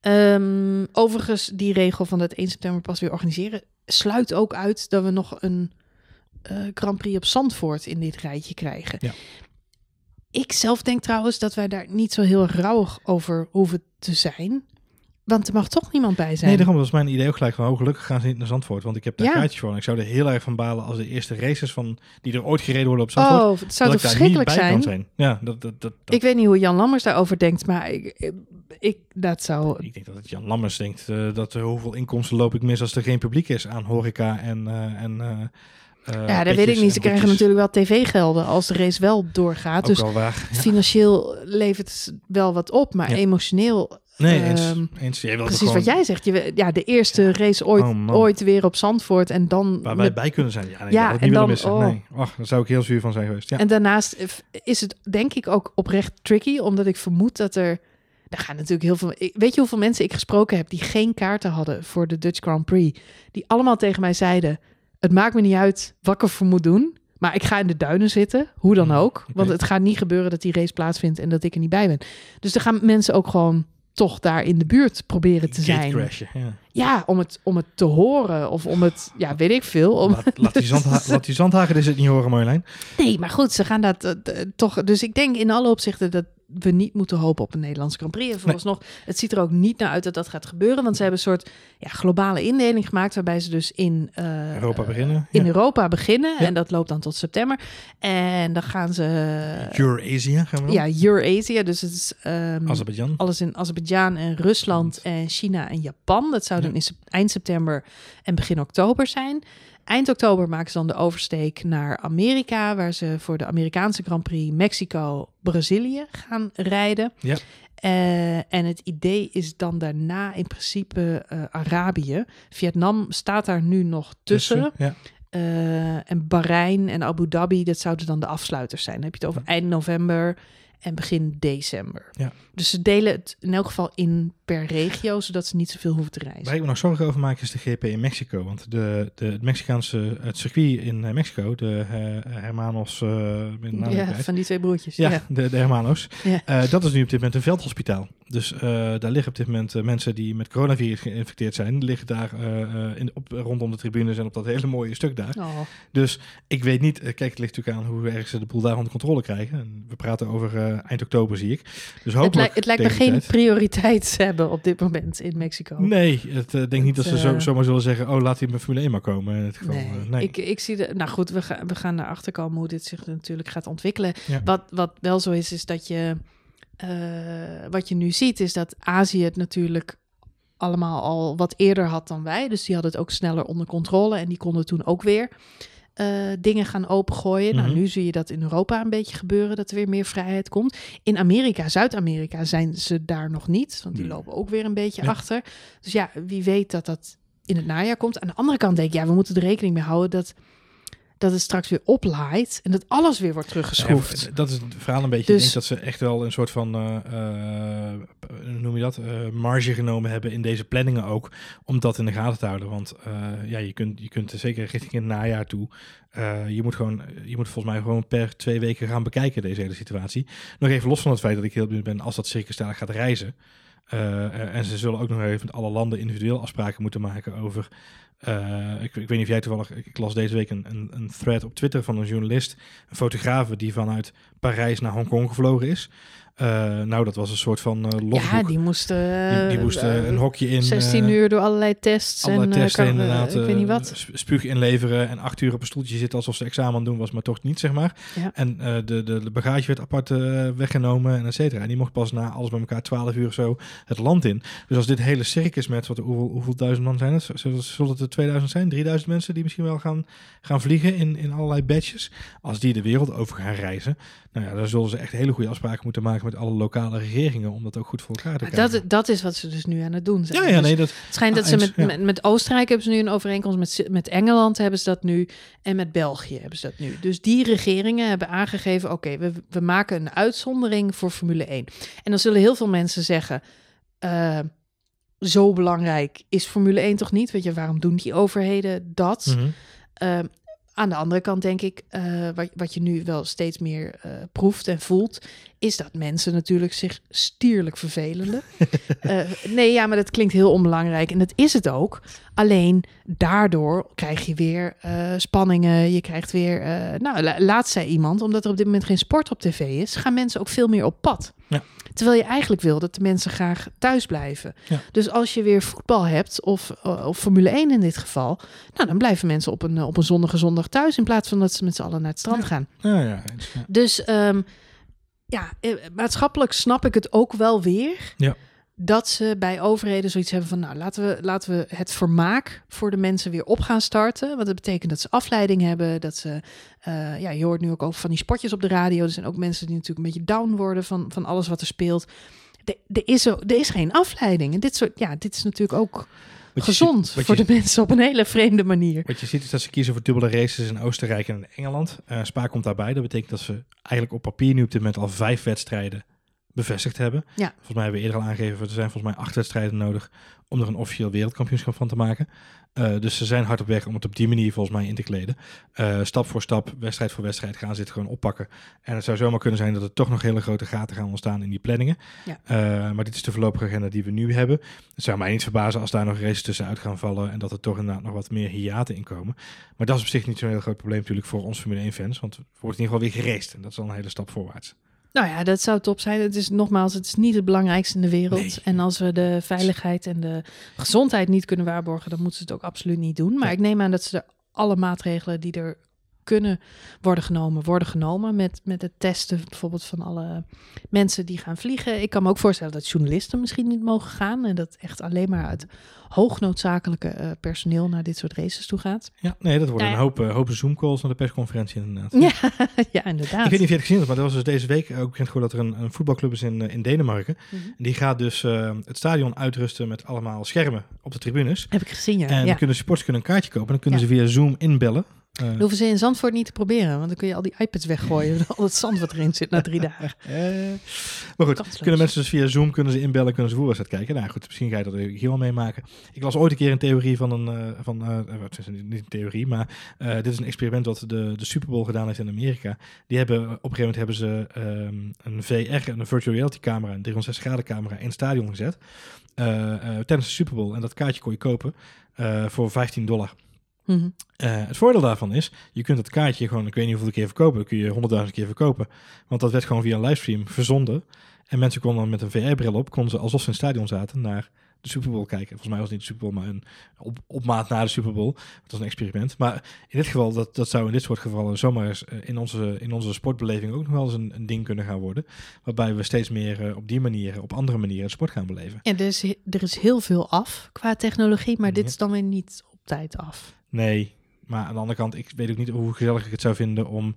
Ehm, overigens, die regel van het 1 september pas weer organiseren sluit ook uit dat we nog een eh, Grand Prix op Zandvoort in dit rijtje krijgen. Ja. Ik zelf denk trouwens dat wij daar niet zo heel rouwig over hoeven te zijn. Want er mag toch niemand bij zijn. Nee, daarom was mijn idee ook gelijk van, oh, gelukkig gaan ze niet naar Zandvoort. Want ik heb daar Ja. kaartjes voor. En ik zou er heel erg van balen als de eerste races van, die er ooit gereden worden op Zandvoort. oh, het zou dat toch verschrikkelijk zijn? Ja, dat, dat, dat, dat- Ik weet niet hoe Jan Lammers daarover denkt, maar ik, ik, dat zou... Ik denk dat het Jan Lammers denkt eh, dat eh, hoeveel inkomsten loop ik mis als er geen publiek is aan horeca en... eh en eh, Ja, dat weet ik niet. Ze en krijgen natuurlijk wel tv-gelden als de race wel doorgaat. Ook Dus wel waar. Ja. financieel levert het wel wat op, maar Ja. emotioneel Nee, eens. Ehm, eens. Jij Precies gewoon wat jij zegt. Je, ja, de eerste race ooit, Oh, ooit weer op Zandvoort en dan... Waar wij met- bij kunnen zijn. Ja, nee, Ja, niet dan- missen. oh. Nee, daar zou ik heel zuur van zijn geweest. Ja. En daarnaast is het denk ik ook oprecht tricky, omdat ik vermoed dat er... Daar gaan natuurlijk heel veel... Weet je hoeveel mensen ik gesproken heb die geen kaarten hadden voor de Dutch Grand Prix? Die allemaal tegen mij zeiden, het maakt me niet uit wat ik ervoor moet doen, maar ik ga in de duinen zitten, hoe dan Hmm, ook. Want het gaat niet gebeuren dat die race plaatsvindt en dat ik er niet bij ben. Dus er gaan mensen ook gewoon toch daar in de buurt proberen te zijn. Gatecrashen, ja. Ja, om het, om het te horen of om het, ja, weet ik veel. Om... Laat, laat, die zandha laat die zandhagen dus het niet horen, Marjolein. Nee, maar goed, ze gaan dat eh, eh, toch. Dus ik denk in alle opzichten dat we niet moeten hopen op een Nederlandse Grand Prix. En vooralsnog, het ziet er ook niet naar uit dat dat gaat gebeuren. Want ze hebben een soort ja, globale indeling gemaakt, waarbij ze dus in eh, Europa beginnen. in ja. Europa beginnen. Ja. En dat loopt dan tot september. En dan gaan ze. Eurasia gaan we doen. ja, Eurasia. Dus het is. Azerbeidzjan. alles in Azerbeidzjan en Rusland en China en Japan. Dat zou Ja. in eind september en begin oktober zijn. Eind oktober maken ze dan de oversteek naar Amerika, waar ze voor de Amerikaanse Grand Prix Mexico, Brazilië gaan rijden. Ja. Eh, en het idee is dan daarna in principe eh, Arabië. Vietnam staat daar nu nog tussen. Ja. Eh, en Bahrein en Abu Dhabi, dat zouden dan de afsluiters zijn. Dan heb je het over eind november, en begin december. Ja. Dus ze delen het in elk geval in per regio, zodat ze niet zoveel hoeven te reizen. Waar ik me nog zorgen over maak is de GP in Mexico. Want de, de, het Mexicaanse het circuit in eh, Mexico, de eh, Hermanos, naam ja, van die twee broertjes. Ja, Ja. De, de Hermanos. Ja. Dat is nu op dit moment een veldhospitaal. Dus eh, daar liggen op dit moment eh, mensen die met coronavirus geïnfecteerd zijn. Liggen daar eh, in, op, rondom de tribunes en op dat hele mooie stuk daar. Oh. Dus ik weet niet, kijk, het ligt natuurlijk aan hoe erg ze de boel daar onder controle krijgen. En we praten over eind oktober, zie ik. Dus Het, lijkt, het lijkt me geen tijd- prioriteit hebben op dit moment in Mexico. Nee, het eh, denk niet dat ze zo, zomaar zullen zeggen: oh, laat hij met Formule 1 maar komen. In het geval, Nee, nee. Ik, ik zie de. Nou goed, we, gaan we gaan naar achter komen hoe dit zich natuurlijk gaat ontwikkelen. Ja. Wat, wat wel zo is, is dat je. Eh, wat je nu ziet, is dat Azië het natuurlijk allemaal al wat eerder had dan wij. Dus die hadden het ook sneller onder controle. En die konden toen ook weer eh, dingen gaan opengooien. Mhm. Nou, nu zie je dat in Europa een beetje gebeuren, dat er weer meer vrijheid komt. In Amerika, Zuid-Amerika, zijn ze daar nog niet. Want die Nee. lopen ook weer een beetje Ja. achter. Dus ja, wie weet dat dat in het najaar komt. Aan de andere kant denk ik, ja, we moeten er rekening mee houden dat, dat het straks weer oplaait en dat alles weer wordt teruggeschroefd. Ja, dat is het verhaal een beetje. Dus- Ik denk dat ze echt wel een soort van, hoe noem je dat, Eh, marge genomen hebben in deze planningen ook, om dat in de gaten te houden. Want ja, je kunt, je kunt zeker richting het najaar toe, je moet gewoon, je moet volgens mij gewoon per twee weken gaan bekijken deze hele situatie. Nog even los van het feit dat ik heel benieuwd ben als dat circus daar gaat reizen. Eh, eh, en ze zullen ook nog even met alle landen individueel afspraken moeten maken over. eh, ik, ik weet niet of jij toevallig. Ik, las deze week een, een, een thread op Twitter van een journalist, een fotograaf die vanuit Parijs naar Hongkong gevlogen is. Eh, nou, dat was een soort van logboek. ja, die moesten, die, eh, een hokje in. 16 eh, uur door allerlei tests. Allerlei en, testen inderdaad. ik weet niet wat. sp- Spuug inleveren en acht uur op een stoeltje zitten alsof ze examen aan doen was, maar toch niet, zeg maar. Ja. En de, de, de bagage werd apart weggenomen en et cetera. En die mocht pas na alles bij elkaar 12 uur of zo het land in. Dus als dit hele circus met, wat, hoeveel, hoeveel duizend man zijn het? Zullen, zullen het er 2000 zijn? 3000 mensen die misschien wel gaan, gaan vliegen in, in allerlei badges? Als die de wereld over gaan reizen, nou ja, dan zullen ze echt hele goede afspraken moeten maken met alle lokale regeringen om dat ook goed voor elkaar te krijgen. dat, dat is wat ze dus nu aan het doen zijn. ja, ja, Dus nee, dat, Het schijnt dat Ah, ze eens, met, ja. met, met Oostenrijk hebben ze nu een overeenkomst, met, met Engeland hebben ze dat nu en met België hebben ze dat nu. Dus die regeringen hebben aangegeven, oké, we, we maken een uitzondering voor Formule 1. En dan zullen heel veel mensen zeggen, eh, zo belangrijk is Formule 1 toch niet? Weet je, waarom doen die overheden dat? Mhm. Ehm, aan de andere kant denk ik, eh, wat, wat je nu wel steeds meer eh, proeft en voelt, is dat mensen natuurlijk zich stierlijk vervelenden. Eh, nee, ja, maar dat klinkt heel onbelangrijk en dat is het ook. Alleen daardoor krijg je weer eh, spanningen, je krijgt weer, eh, nou, la- laatst zei iemand, omdat er op dit moment geen sport op tv is, gaan mensen ook veel meer op pad. Ja. Terwijl je eigenlijk wil dat de mensen graag thuis blijven. Ja. Dus als je weer voetbal hebt, of, of Formule 1 in dit geval, nou, dan blijven mensen op een, op een zonnige zondag thuis in plaats van dat ze met z'n allen naar het strand Ja. gaan. Ja, ja, eens, ja. Dus ehm, ja, eh, maatschappelijk snap ik het ook wel weer. Ja. Dat ze bij overheden zoiets hebben van, nou laten we, laten we het vermaak voor de mensen weer op gaan starten. Want dat betekent dat ze afleiding hebben. Dat ze, eh, ja, je hoort nu ook over van die spotjes op de radio. Er zijn ook mensen die natuurlijk een beetje down worden van, van alles wat er speelt. Er, is, er is geen afleiding. En dit, soort, ja, dit is natuurlijk ook Wat gezond ziet- voor je- de mensen op een hele vreemde manier. Wat je ziet is dat ze kiezen voor dubbele races in Oostenrijk en in Engeland. Eh Spa komt daarbij. Dat betekent dat ze eigenlijk op papier nu op dit moment al vijf wedstrijden bevestigd hebben. Ja. Volgens mij hebben we eerder al aangegeven, er zijn volgens mij acht wedstrijden nodig om er een officieel wereldkampioenschap van te maken. Eh, dus ze zijn hard op weg om het op die manier volgens mij in te kleden. Eh, stap voor stap, wedstrijd voor wedstrijd gaan ze dit gewoon oppakken. En het zou zomaar kunnen zijn dat er toch nog hele grote gaten gaan ontstaan in die planningen. Ja. Eh, maar dit is de voorlopige agenda die we nu hebben. Het zou mij niet verbazen als daar nog races tussenuit gaan vallen en dat er toch inderdaad nog wat meer hiaten in komen. Maar dat is op zich niet zo'n heel groot probleem natuurlijk voor ons Formule 1 fans, want er wordt in ieder geval weer geraced en dat is al een hele stap voorwaarts. Nou ja, dat zou top zijn. Het is nogmaals, het is niet het belangrijkste in de wereld. Nee. En als we de veiligheid en de gezondheid niet kunnen waarborgen, dan moeten ze het ook absoluut niet doen. Maar Ja. ik neem aan dat ze er alle maatregelen die er kunnen worden genomen, worden genomen. Met, met het testen bijvoorbeeld van alle mensen die gaan vliegen. Ik kan me ook voorstellen dat journalisten misschien niet mogen gaan. En dat echt alleen maar het hoognoodzakelijke eh, personeel naar dit soort races toe gaat. Ja, nee, dat worden Nou een hoop, eh, hoop Zoom-calls naar de persconferentie inderdaad. Ja, ja inderdaad. Ik weet niet of je het gezien hebt, maar er was dus deze week ook bekend geworden dat er een, een voetbalclub is in, eh, in Denemarken. Mhm. En die gaat dus eh, het stadion uitrusten met allemaal schermen op de tribunes. Heb ik gezien, ja. En ja. kunnen supporters kunnen een kaartje kopen. En dan kunnen Ja. ze via Zoom inbellen. Dat hoeven ze in Zandvoort niet te proberen, want dan kun je al die iPads weggooien. al het zand wat erin zit na drie dagen. eh, maar goed, Kansloos. kunnen mensen dus via Zoom kunnen ze inbellen, kunnen ze voetbalwedstrijd kijken. Nou goed, misschien ga je dat hier wel meemaken. Ik las ooit een keer een theorie van een, eh, van, eh, wat is het, niet een theorie, maar dit is een experiment wat de, de Super Bowl gedaan heeft in Amerika. Die hebben, op een gegeven moment hebben ze ehm, een VR, een virtual reality camera, een 360 graden camera in het stadion gezet. eh, tijdens de Super Bowl. En dat kaartje kon je kopen voor 15 dollar. Mhm. Eh, het voordeel daarvan is, je kunt het kaartje gewoon, ik weet niet hoeveel keer verkopen, dat kun je honderdduizend keer verkopen. Want dat werd gewoon via een livestream verzonden. En mensen konden dan met een VR-bril op, konden ze alsof ze in het stadion zaten naar de Super Bowl kijken. Volgens mij was het niet de Super Bowl, maar een op, op maat na de Super Bowl. Het was een experiment. Maar in dit geval, dat, dat zou in dit soort gevallen zomaar eens eh, in onze, in onze sportbeleving ook nog wel eens een, een ding kunnen gaan worden. Waarbij we steeds meer eh, op die manier, op andere manieren sport gaan beleven. En er is, er is heel veel af qua technologie, maar dit Ja. is dan weer niet op tijd af. Nee, maar aan de andere kant, ik weet ook niet hoe gezellig ik het zou vinden om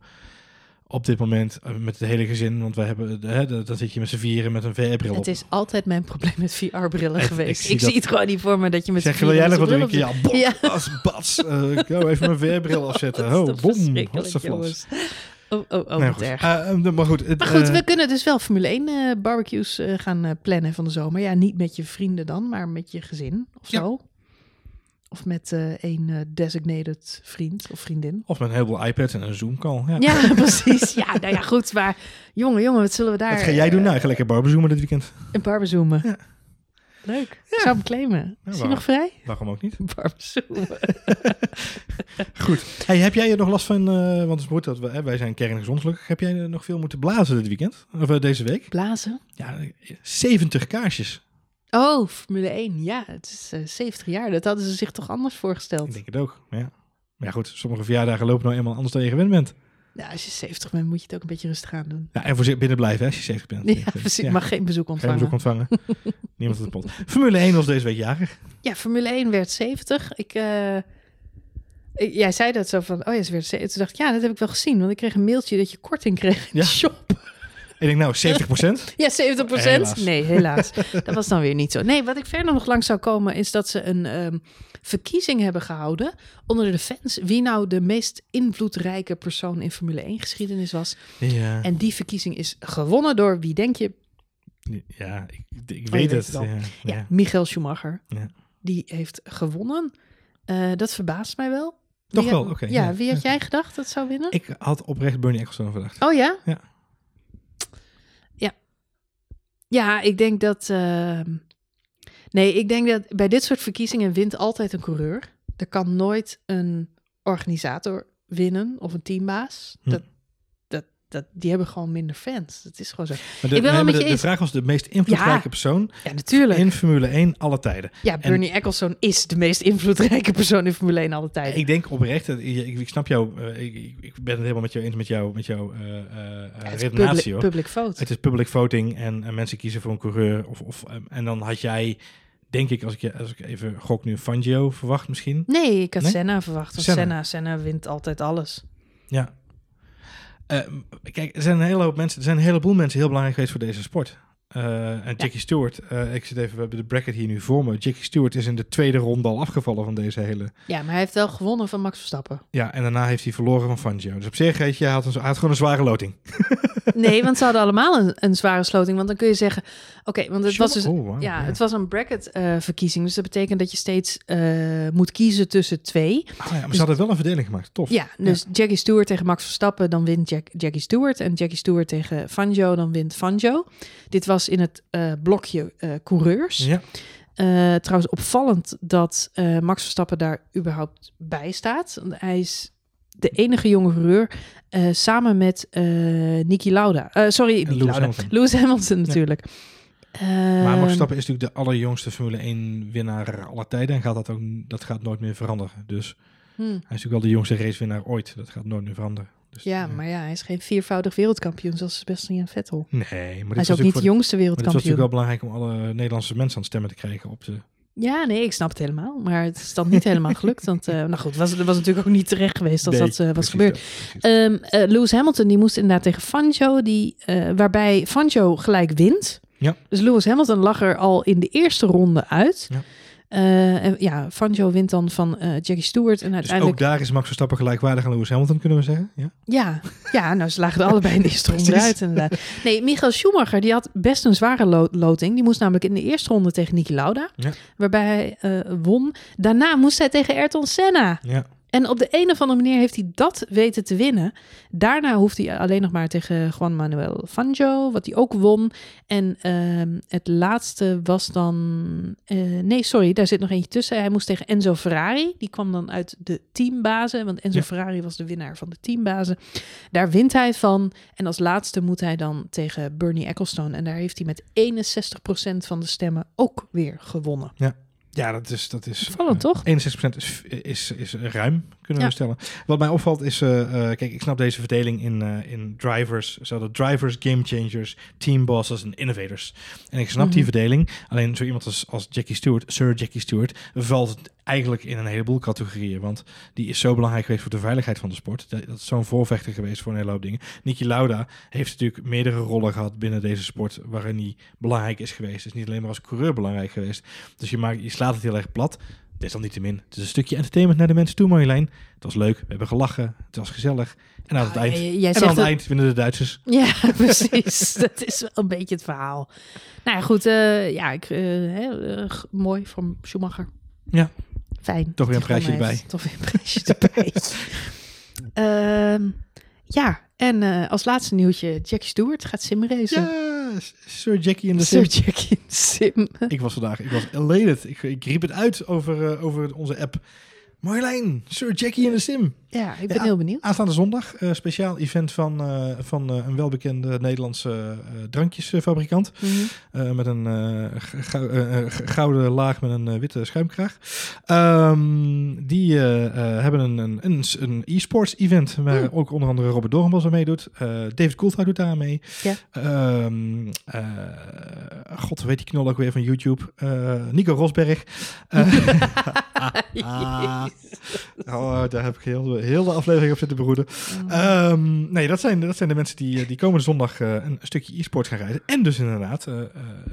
op dit moment eh, met het hele gezin, want we hebben, hè, dan dan zit je met z'n vieren met een VR-bril. Het is altijd mijn probleem met VR-brillen geweest. ik Ik zie het gewoon niet voor me dat je met Zeg, wil jij nog wat zo'n Ja, bom, Ja. bas, bas. Eh, ik ga even mijn VR-bril afzetten. Oh, toch bom, jongens. Oh, oh, oh, Nee, goed. erg. Eh, eh, maar goed, het, Maar goed, eh, we kunnen dus wel Formule 1 eh, barbecues eh, gaan eh, plannen van de zomer. Ja, niet met je vrienden dan, maar met je gezin of Ja. zo. Of met eh een eh, designated vriend of vriendin. Of met een heleboel iPads en een Zoom-call. Ja. Ja, precies. Ja, nou ja, goed. Maar jongen, jongen, wat zullen we daar... Wat ga jij doen? eh, Nou, ik ga lekker barbezoomen dit weekend. Een barbezoomen. Ja. Leuk. Ik zou hem claimen. Is hij nog vrij? Waarom ook niet? Barbezoomen. Goed. Hey, heb jij er nog last van, want het goed dat we, hè, wij zijn kerngezondelijk. Heb jij nog veel moeten blazen dit weekend? Of deze week? Blazen? Ja, eh, 70 kaarsjes. Oh, Formule 1. Ja, het is eh 70 jaar. Dat hadden ze zich toch anders Ik voorgesteld. denk het ook. Ja. Maar ja, goed, sommige verjaardagen lopen nou eenmaal anders dan je gewend bent. Ja, als je 70 bent, moet je het ook een beetje rustig aan doen. Ja, en voor binnen blijven hè, als je 70 bent. Ja, precies. Ja. Mag geen bezoek Geen ontvangen. bezoek ontvangen. Niemand op de pot. Formule 1 was deze week jarig. Ja, Formule 1 werd 70. Ik, eh, ik- jij zei dat zo van, oh ja, ze werd 70. Toen dacht ik, ja, dat heb ik wel gezien. Want ik kreeg een mailtje dat je korting kreeg in Ja. de shop. Ik denk nou, 70 procent. Ja, 70 Helaas. Nee, helaas. dat was dan weer niet zo. Nee, wat ik verder nog langs zou komen... is dat ze een ehm, verkiezing hebben gehouden... onder de fans... wie nou de meest invloedrijke persoon in Formule 1 geschiedenis was. Ja, En die verkiezing is gewonnen door, wie denk je? ja ik, ik Oh, weet het. Ja, Ja. Michael Schumacher. Ja. Die heeft gewonnen. Eh, dat verbaast mij wel. Toch Wie wel, oké, ja, ja. wie had jij gedacht dat zou winnen? Ik had oprecht Bernie Ecclestone verdacht. Oh? Ja. Ja. Ja, ik denk dat... ehm, Nee, ik denk dat bij dit soort verkiezingen wint altijd een coureur. Er kan nooit een organisator winnen of een teambaas. Hm. Dat, dat, die hebben gewoon minder fans. Dat is gewoon zo. Maar de, Ik ben wel met de, je de eens. vraag was de meest invloedrijke Ja. persoon Ja, natuurlijk. in Formule 1 alle tijden. Ja, Bernie Ecclestone is de meest invloedrijke persoon in Formule 1 alle tijden. Ik denk oprecht, ik, ik, snap jou, eh, ik, ik- ben het helemaal met jou eens met jou, met jouw eh, eh, Ja, eh, het is redenatie public, public vote. Het is public voting en, en mensen kiezen voor een coureur. Of, of, en dan had jij, denk ik, als ik, je- als ik even gok nu, Fangio verwacht misschien. Nee, ik had Nee? Senna verwacht. Want Senna. Senna. Senna, wint altijd alles. Ja. Eh, kijk, er zijn een hele hoop mensen, er zijn een heleboel mensen heel belangrijk geweest voor deze sport. Eh, en Jackie Stewart, eh, ik zit even, we hebben de bracket hier nu voor me. Jackie Stewart is in de tweede ronde al afgevallen van deze hele. Ja, maar hij heeft wel gewonnen van Max Verstappen. Ja, en daarna heeft hij verloren van Fangio. Dus op zich, je, hij had, een, hij had gewoon een zware loting. Nee, want ze hadden allemaal een, een zware sloting. Want dan kun je zeggen... Oké, want het was dus... Oh, Ja, het was een bracket-verkiezing. dus dat betekent dat je steeds eh, moet kiezen tussen twee. Ah, ja, maar ze hadden wel een verdeling gemaakt. Tof. Ja, dus Jackie Stewart tegen Max Verstappen, dan wint Jack, Jackie Stewart. En Jackie Stewart tegen Fangio, dan wint Fangio. Dit was in het eh, blokje eh, coureurs. Ja. Eh, trouwens, opvallend dat eh, Max Verstappen daar überhaupt bij staat. Want Hij is de enige jonge coureur eh, samen met eh Niki Lauda. Eh, sorry, Niki Lewis Lauda. Hamilton. Lewis Hamilton natuurlijk. Maar Max Ehm, Verstappen is natuurlijk de allerjongste Formule 1 winnaar aller tijden. En gaat dat, ook, dat gaat nooit meer veranderen. Dus hm. hij is natuurlijk wel de jongste racewinnaar ooit. Dat gaat nooit meer veranderen. Dus, Ja, maar ja, hij is geen viervoudig wereldkampioen zoals Sebastian Vettel. Nee, maar Hij is ook niet de jongste Maar het was natuurlijk wereldkampioen. wel belangrijk om alle Nederlandse mensen aan het stemmen te krijgen op de... Ja, nee, ik snap het helemaal. Maar het is dan niet helemaal gelukt. Want, eh, nou goed, was, het was natuurlijk ook niet terecht geweest als Nee, dat eh, was gebeurd. dat. Ehm, eh, Lewis Hamilton die moest inderdaad tegen Fangio, die, waarbij Fangio gelijk wint. Ja. Dus Lewis Hamilton lag er al in de eerste ronde uit. Ja. Eh, en ja, Fanjo wint dan van eh, Jackie Stewart. En Dus uiteindelijk... ook daar is Max Verstappen gelijkwaardig aan Lewis Hamilton, kunnen we zeggen. Ja? Ja, ja, nou, ze lagen er allebei in de eerste ronde uit inderdaad. Nee, Michael Schumacher, die had best een zware lo- loting. Die moest namelijk in de eerste ronde tegen Niki Lauda, Ja. waarbij hij eh, won. Daarna moest hij tegen Ayrton Senna. ja. En op de een of andere manier heeft hij dat weten te winnen. Daarna hoeft hij alleen nog maar tegen Juan Manuel Fangio, wat hij ook won. En ehm, het laatste was dan... eh, nee, sorry, daar zit nog eentje tussen. Hij moest tegen Enzo Ferrari. Die kwam dan uit de teambazen, want Enzo Ja. Ferrari was de winnaar van de teambazen. Daar wint hij van. En als laatste moet hij dan tegen Bernie Ecclestone. En daar heeft hij met 61% van de stemmen ook weer gewonnen. Ja, dat is... Dat is eh, toch? 61% is, is, is ruim, kunnen Ja. we stellen. Wat mij opvalt is... eh, eh, kijk, ik snap deze verdeling in, eh, in drivers. Zo de drivers, game changers, team bosses en innovators. En ik snap die Mhm. verdeling. Alleen zo iemand als, als Jackie Stewart, Sir Jackie Stewart... valt het eigenlijk in een heleboel categorieën. Want die is zo belangrijk geweest voor de veiligheid van de sport. Dat dat is zo'n voorvechter geweest voor een hele hoop dingen. Niki Lauda heeft natuurlijk meerdere rollen gehad binnen deze sport... waarin hij belangrijk is geweest. is niet alleen maar als coureur belangrijk geweest. Dus je, maakt, je slaat het heel erg plat. Het is dan niet te min. Het is een stukje entertainment naar de mensen toe, Marjolein. Het was leuk, we hebben gelachen, het was gezellig. En aan het Ah, eind, en aan het dat- eind winnen de Duitsers. Ja, precies. dat is wel een beetje het verhaal. Nou ja, goed. eh, ja, ik, eh, eh, mooi van Schumacher. Ja. Fijn. Toch weer een prijsje erbij. Toch weer een prijsje erbij. Ja, en eh, als laatste nieuwtje. Jackie Stewart gaat simracen. Ja, Sir Jackie in de Sir sim. Jackie in de sim. Ik was vandaag, ik was elated. Ik, ik riep het uit over, eh, over onze app. Marjolein, Sir Jackie in de sim. Ja, ik ben Ja, heel benieuwd. Aanstaande zondag, eh, speciaal event van, eh, van eh, een welbekende Nederlandse drankjesfabrikant. Mhm. Met een gouden laag met een witte schuimkraag. Ehm, die hebben een, een, een, e-sports event waar ook onder andere Robert Doornbos aan meedoet. David Coulthard doet daar mee. Ja. Ehm, eh, God, weet die knol ook weer van YouTube? Nico Rosberg. Ah, oh, daar heb ik heel, heel de aflevering op zitten beroeden. Ehm, nee, dat zijn, dat zijn de mensen die, eh, die komende zondag eh, een stukje e-sport gaan rijden. En dus inderdaad eh,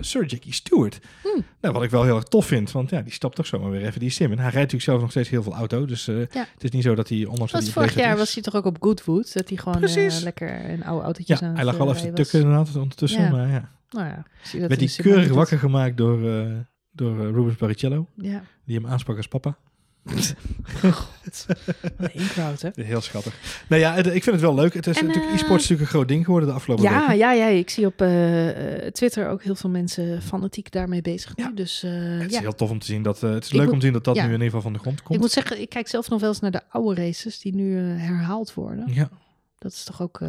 Sir Jackie Stewart. Hmm. Nou, wat ik wel heel erg tof vind, want ja, die stapt toch zomaar weer even die sim in. Hij rijdt natuurlijk zelf nog steeds heel veel auto, dus Ja. het is niet zo dat hij ondanks dat hij vorig jaar is- was hij toch ook op Goodwood? Dat hij gewoon lekker een oude autootjes Ja, aan hij lag wel even te tukken inderdaad ondertussen, Ja. maar ja. Nou ja, zie je dat Werd hij keurig wakker gemaakt door, eh, door Rubens Barrichello, Ja, die hem aansprak als papa. Wat een crowd, hè? Heel schattig. Nou ja, ik vind het wel leuk. Het is En, natuurlijk, eh, e-sport is natuurlijk een groot ding geworden de afgelopen Ja, weken. ja, ja, ik zie op eh, eh, Twitter ook heel veel mensen fanatiek daarmee bezig nu. Ja. Dus eh, Het is ja, heel tof om te zien dat, het is Ik leuk moet- om te zien dat dat ja. nu in ieder geval van de grond komt. ik moet zeggen, ik kijk zelf nog wel eens naar de oude races die nu herhaald worden. Ja. Dat is toch ook eh,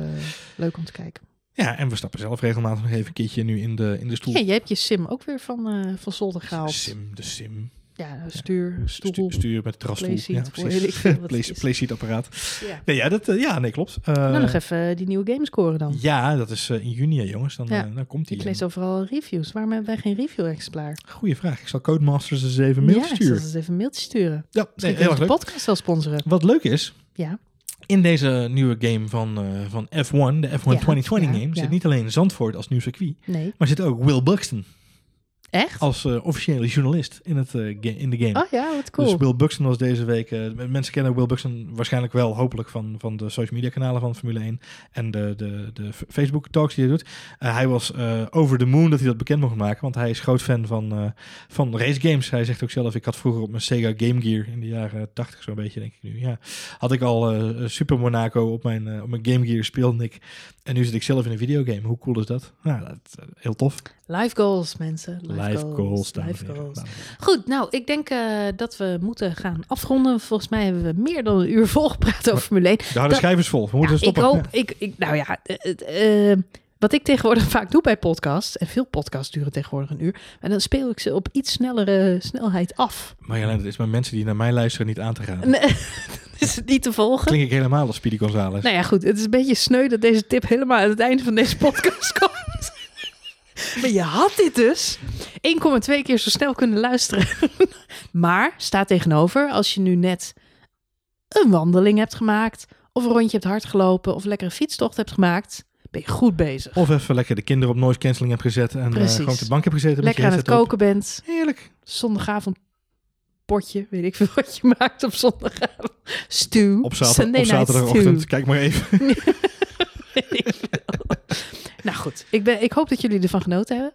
leuk om te kijken. ja, en we stappen zelf regelmatig nog even een keertje nu in de, in de stoel. Ja, je hebt je sim ook weer van, eh van zolder gehaald. Sim, de sim. Ja, stuur, stoel. Stu- stuur met terrasstoel. Ja, playseat apparaat. Ja. Nee, ja, dat, eh, ja, nee, klopt. Eh, nou, nog even die nieuwe games scoren dan. ja, dat is eh, in juni, jongens. Dan, Ja. eh, dan komt die. Ik lees overal reviews. Waarom hebben wij geen review-exemplaar? Goeie vraag. Ik zal Codemasters eens even mail ja, sturen. ze eens even mailtje sturen. Ja, nee, heel erg de leuk. podcast wel sponsoren. Wat leuk is, Ja. in deze nieuwe game van, eh, van F1, de F1 Ja, 2020 ja, game, ja. zit niet alleen Zandvoort als nieuw circuit, Nee. maar zit ook Will Buxton Echt? als eh, officiële journalist in, het, eh, ga- in de game. Oh ja, wat cool. Dus Will Buxton was deze week... eh, mensen kennen Will Buxton waarschijnlijk wel, hopelijk, van, van de social media kanalen van Formule 1 en de, de, de Facebook talks die hij doet. Hij was over the moon dat hij dat bekend mocht maken, want hij is groot fan van, van race games. Hij zegt ook zelf, ik had vroeger op mijn Sega Game Gear in de jaren 80 zo'n beetje, denk ik nu. Ja, had ik al Super Monaco op mijn, op mijn Game Gear speelde ik. En nu zit ik zelf in een videogame. Hoe cool is dat? Nou, dat heel tof. Live goals, mensen. Live, Live goals. goals. heren. goals. Goed, nou, ik denk eh, dat we moeten gaan afronden. Volgens mij hebben we meer dan een uur volgepraat over Formule 1. De harde Dat- schijf is vol. We moeten Ja, ik stoppen. hoop, ik, ik, nou ja, eh, eh, wat ik tegenwoordig vaak doe bij podcasts, en veel podcasts duren tegenwoordig een uur, en dan speel ik ze op iets snellere snelheid af. Marjolein, het is met mensen die naar mij luisteren niet aan te gaan. Nee, is het niet te volgen? Klink ik helemaal als Speedy Gonzales. Nou ja, goed, het is een beetje sneu dat deze tip helemaal aan het einde van deze podcast komt. Maar je had dit dus 1,2 keer zo snel kunnen luisteren. Maar staat tegenover, als je nu net een wandeling hebt gemaakt, of een rondje hebt hardgelopen, of lekker een fietstocht hebt gemaakt, ben je goed bezig. Of even lekker de kinderen op noise cancelling heb gezet en Precies. gewoon op de bank heb gezeten. Lekker aan het op. koken bent, Heerlijk. zondagavond potje, weet ik veel wat je maakt op zondagavond. Stew. Op, zaterdag, op zaterdagochtend. Kijk maar even. Nou goed, ik, ben, ik hoop dat jullie ervan genoten hebben.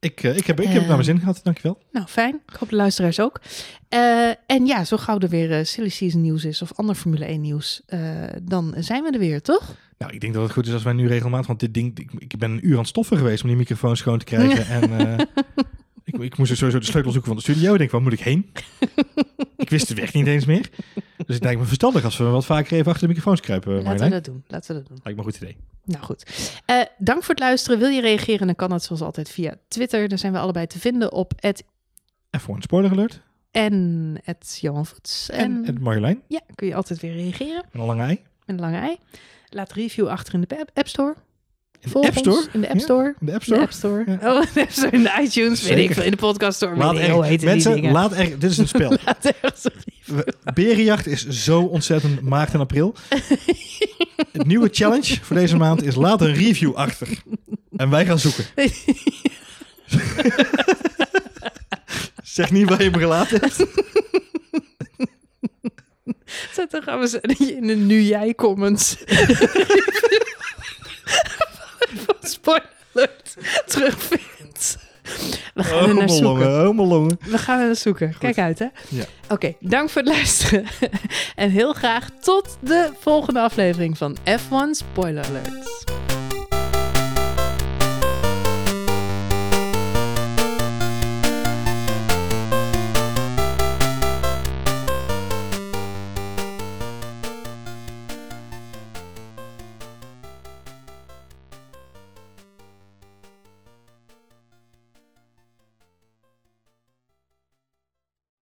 Ik, eh, ik, heb, ik heb het naar mijn zin gehad. Dankjewel. Nou, fijn. Ik hoop de luisteraars ook. Eh, en ja, zo gauw er weer eh, Silly Season nieuws is of ander Formule 1 nieuws, dan zijn we er weer, toch? Nou, ik denk dat het goed is als wij nu regelmatig... Want dit ding... Ik, ik ben een uur aan het stoffen geweest om die microfoon schoon te krijgen. en ik, ik moest dus sowieso de sleutel zoeken van de studio. Ik denk, waar moet ik heen? ik wist de weg niet eens meer. Dus ik denk me verstandig als we wat vaker even achter de microfoons kruipen. Laten we dat doen. Laten we dat doen. Lijkt me een goed idee. Nou goed. Eh, dank voor het luisteren. Wil je reageren? Dan kan dat zoals altijd via Twitter. Daar zijn we allebei te vinden op het Even een spoiler alert. en het Johan Voets. En, Marjolein. ja, kun je altijd weer reageren Met een lange ei. met een lange ei. Laat review achter in de App Store. In de App Store? ons in de App Ja, Store. In de App de Store. App Store. Ja. Oh, in de App Store, in de iTunes, weet ik veel. In de podcast store. Laat er, die mensen, dingen. laat er, dit is een spel. Berenjacht is zo ontzettend maart en april. Het nieuwe challenge voor deze maand is laat een review achter. En wij gaan zoeken. Zeg niet waar je me gelaten hebt. Zet dan gaan we in de nu jij comments van spoiler alert terugvindt. We gaan er naar zoeken. Homelongen. We gaan er naar zoeken. Kijk uit, hè? Ja. Oké, dank voor het luisteren. en heel graag tot de volgende aflevering van F1 Spoiler Alert.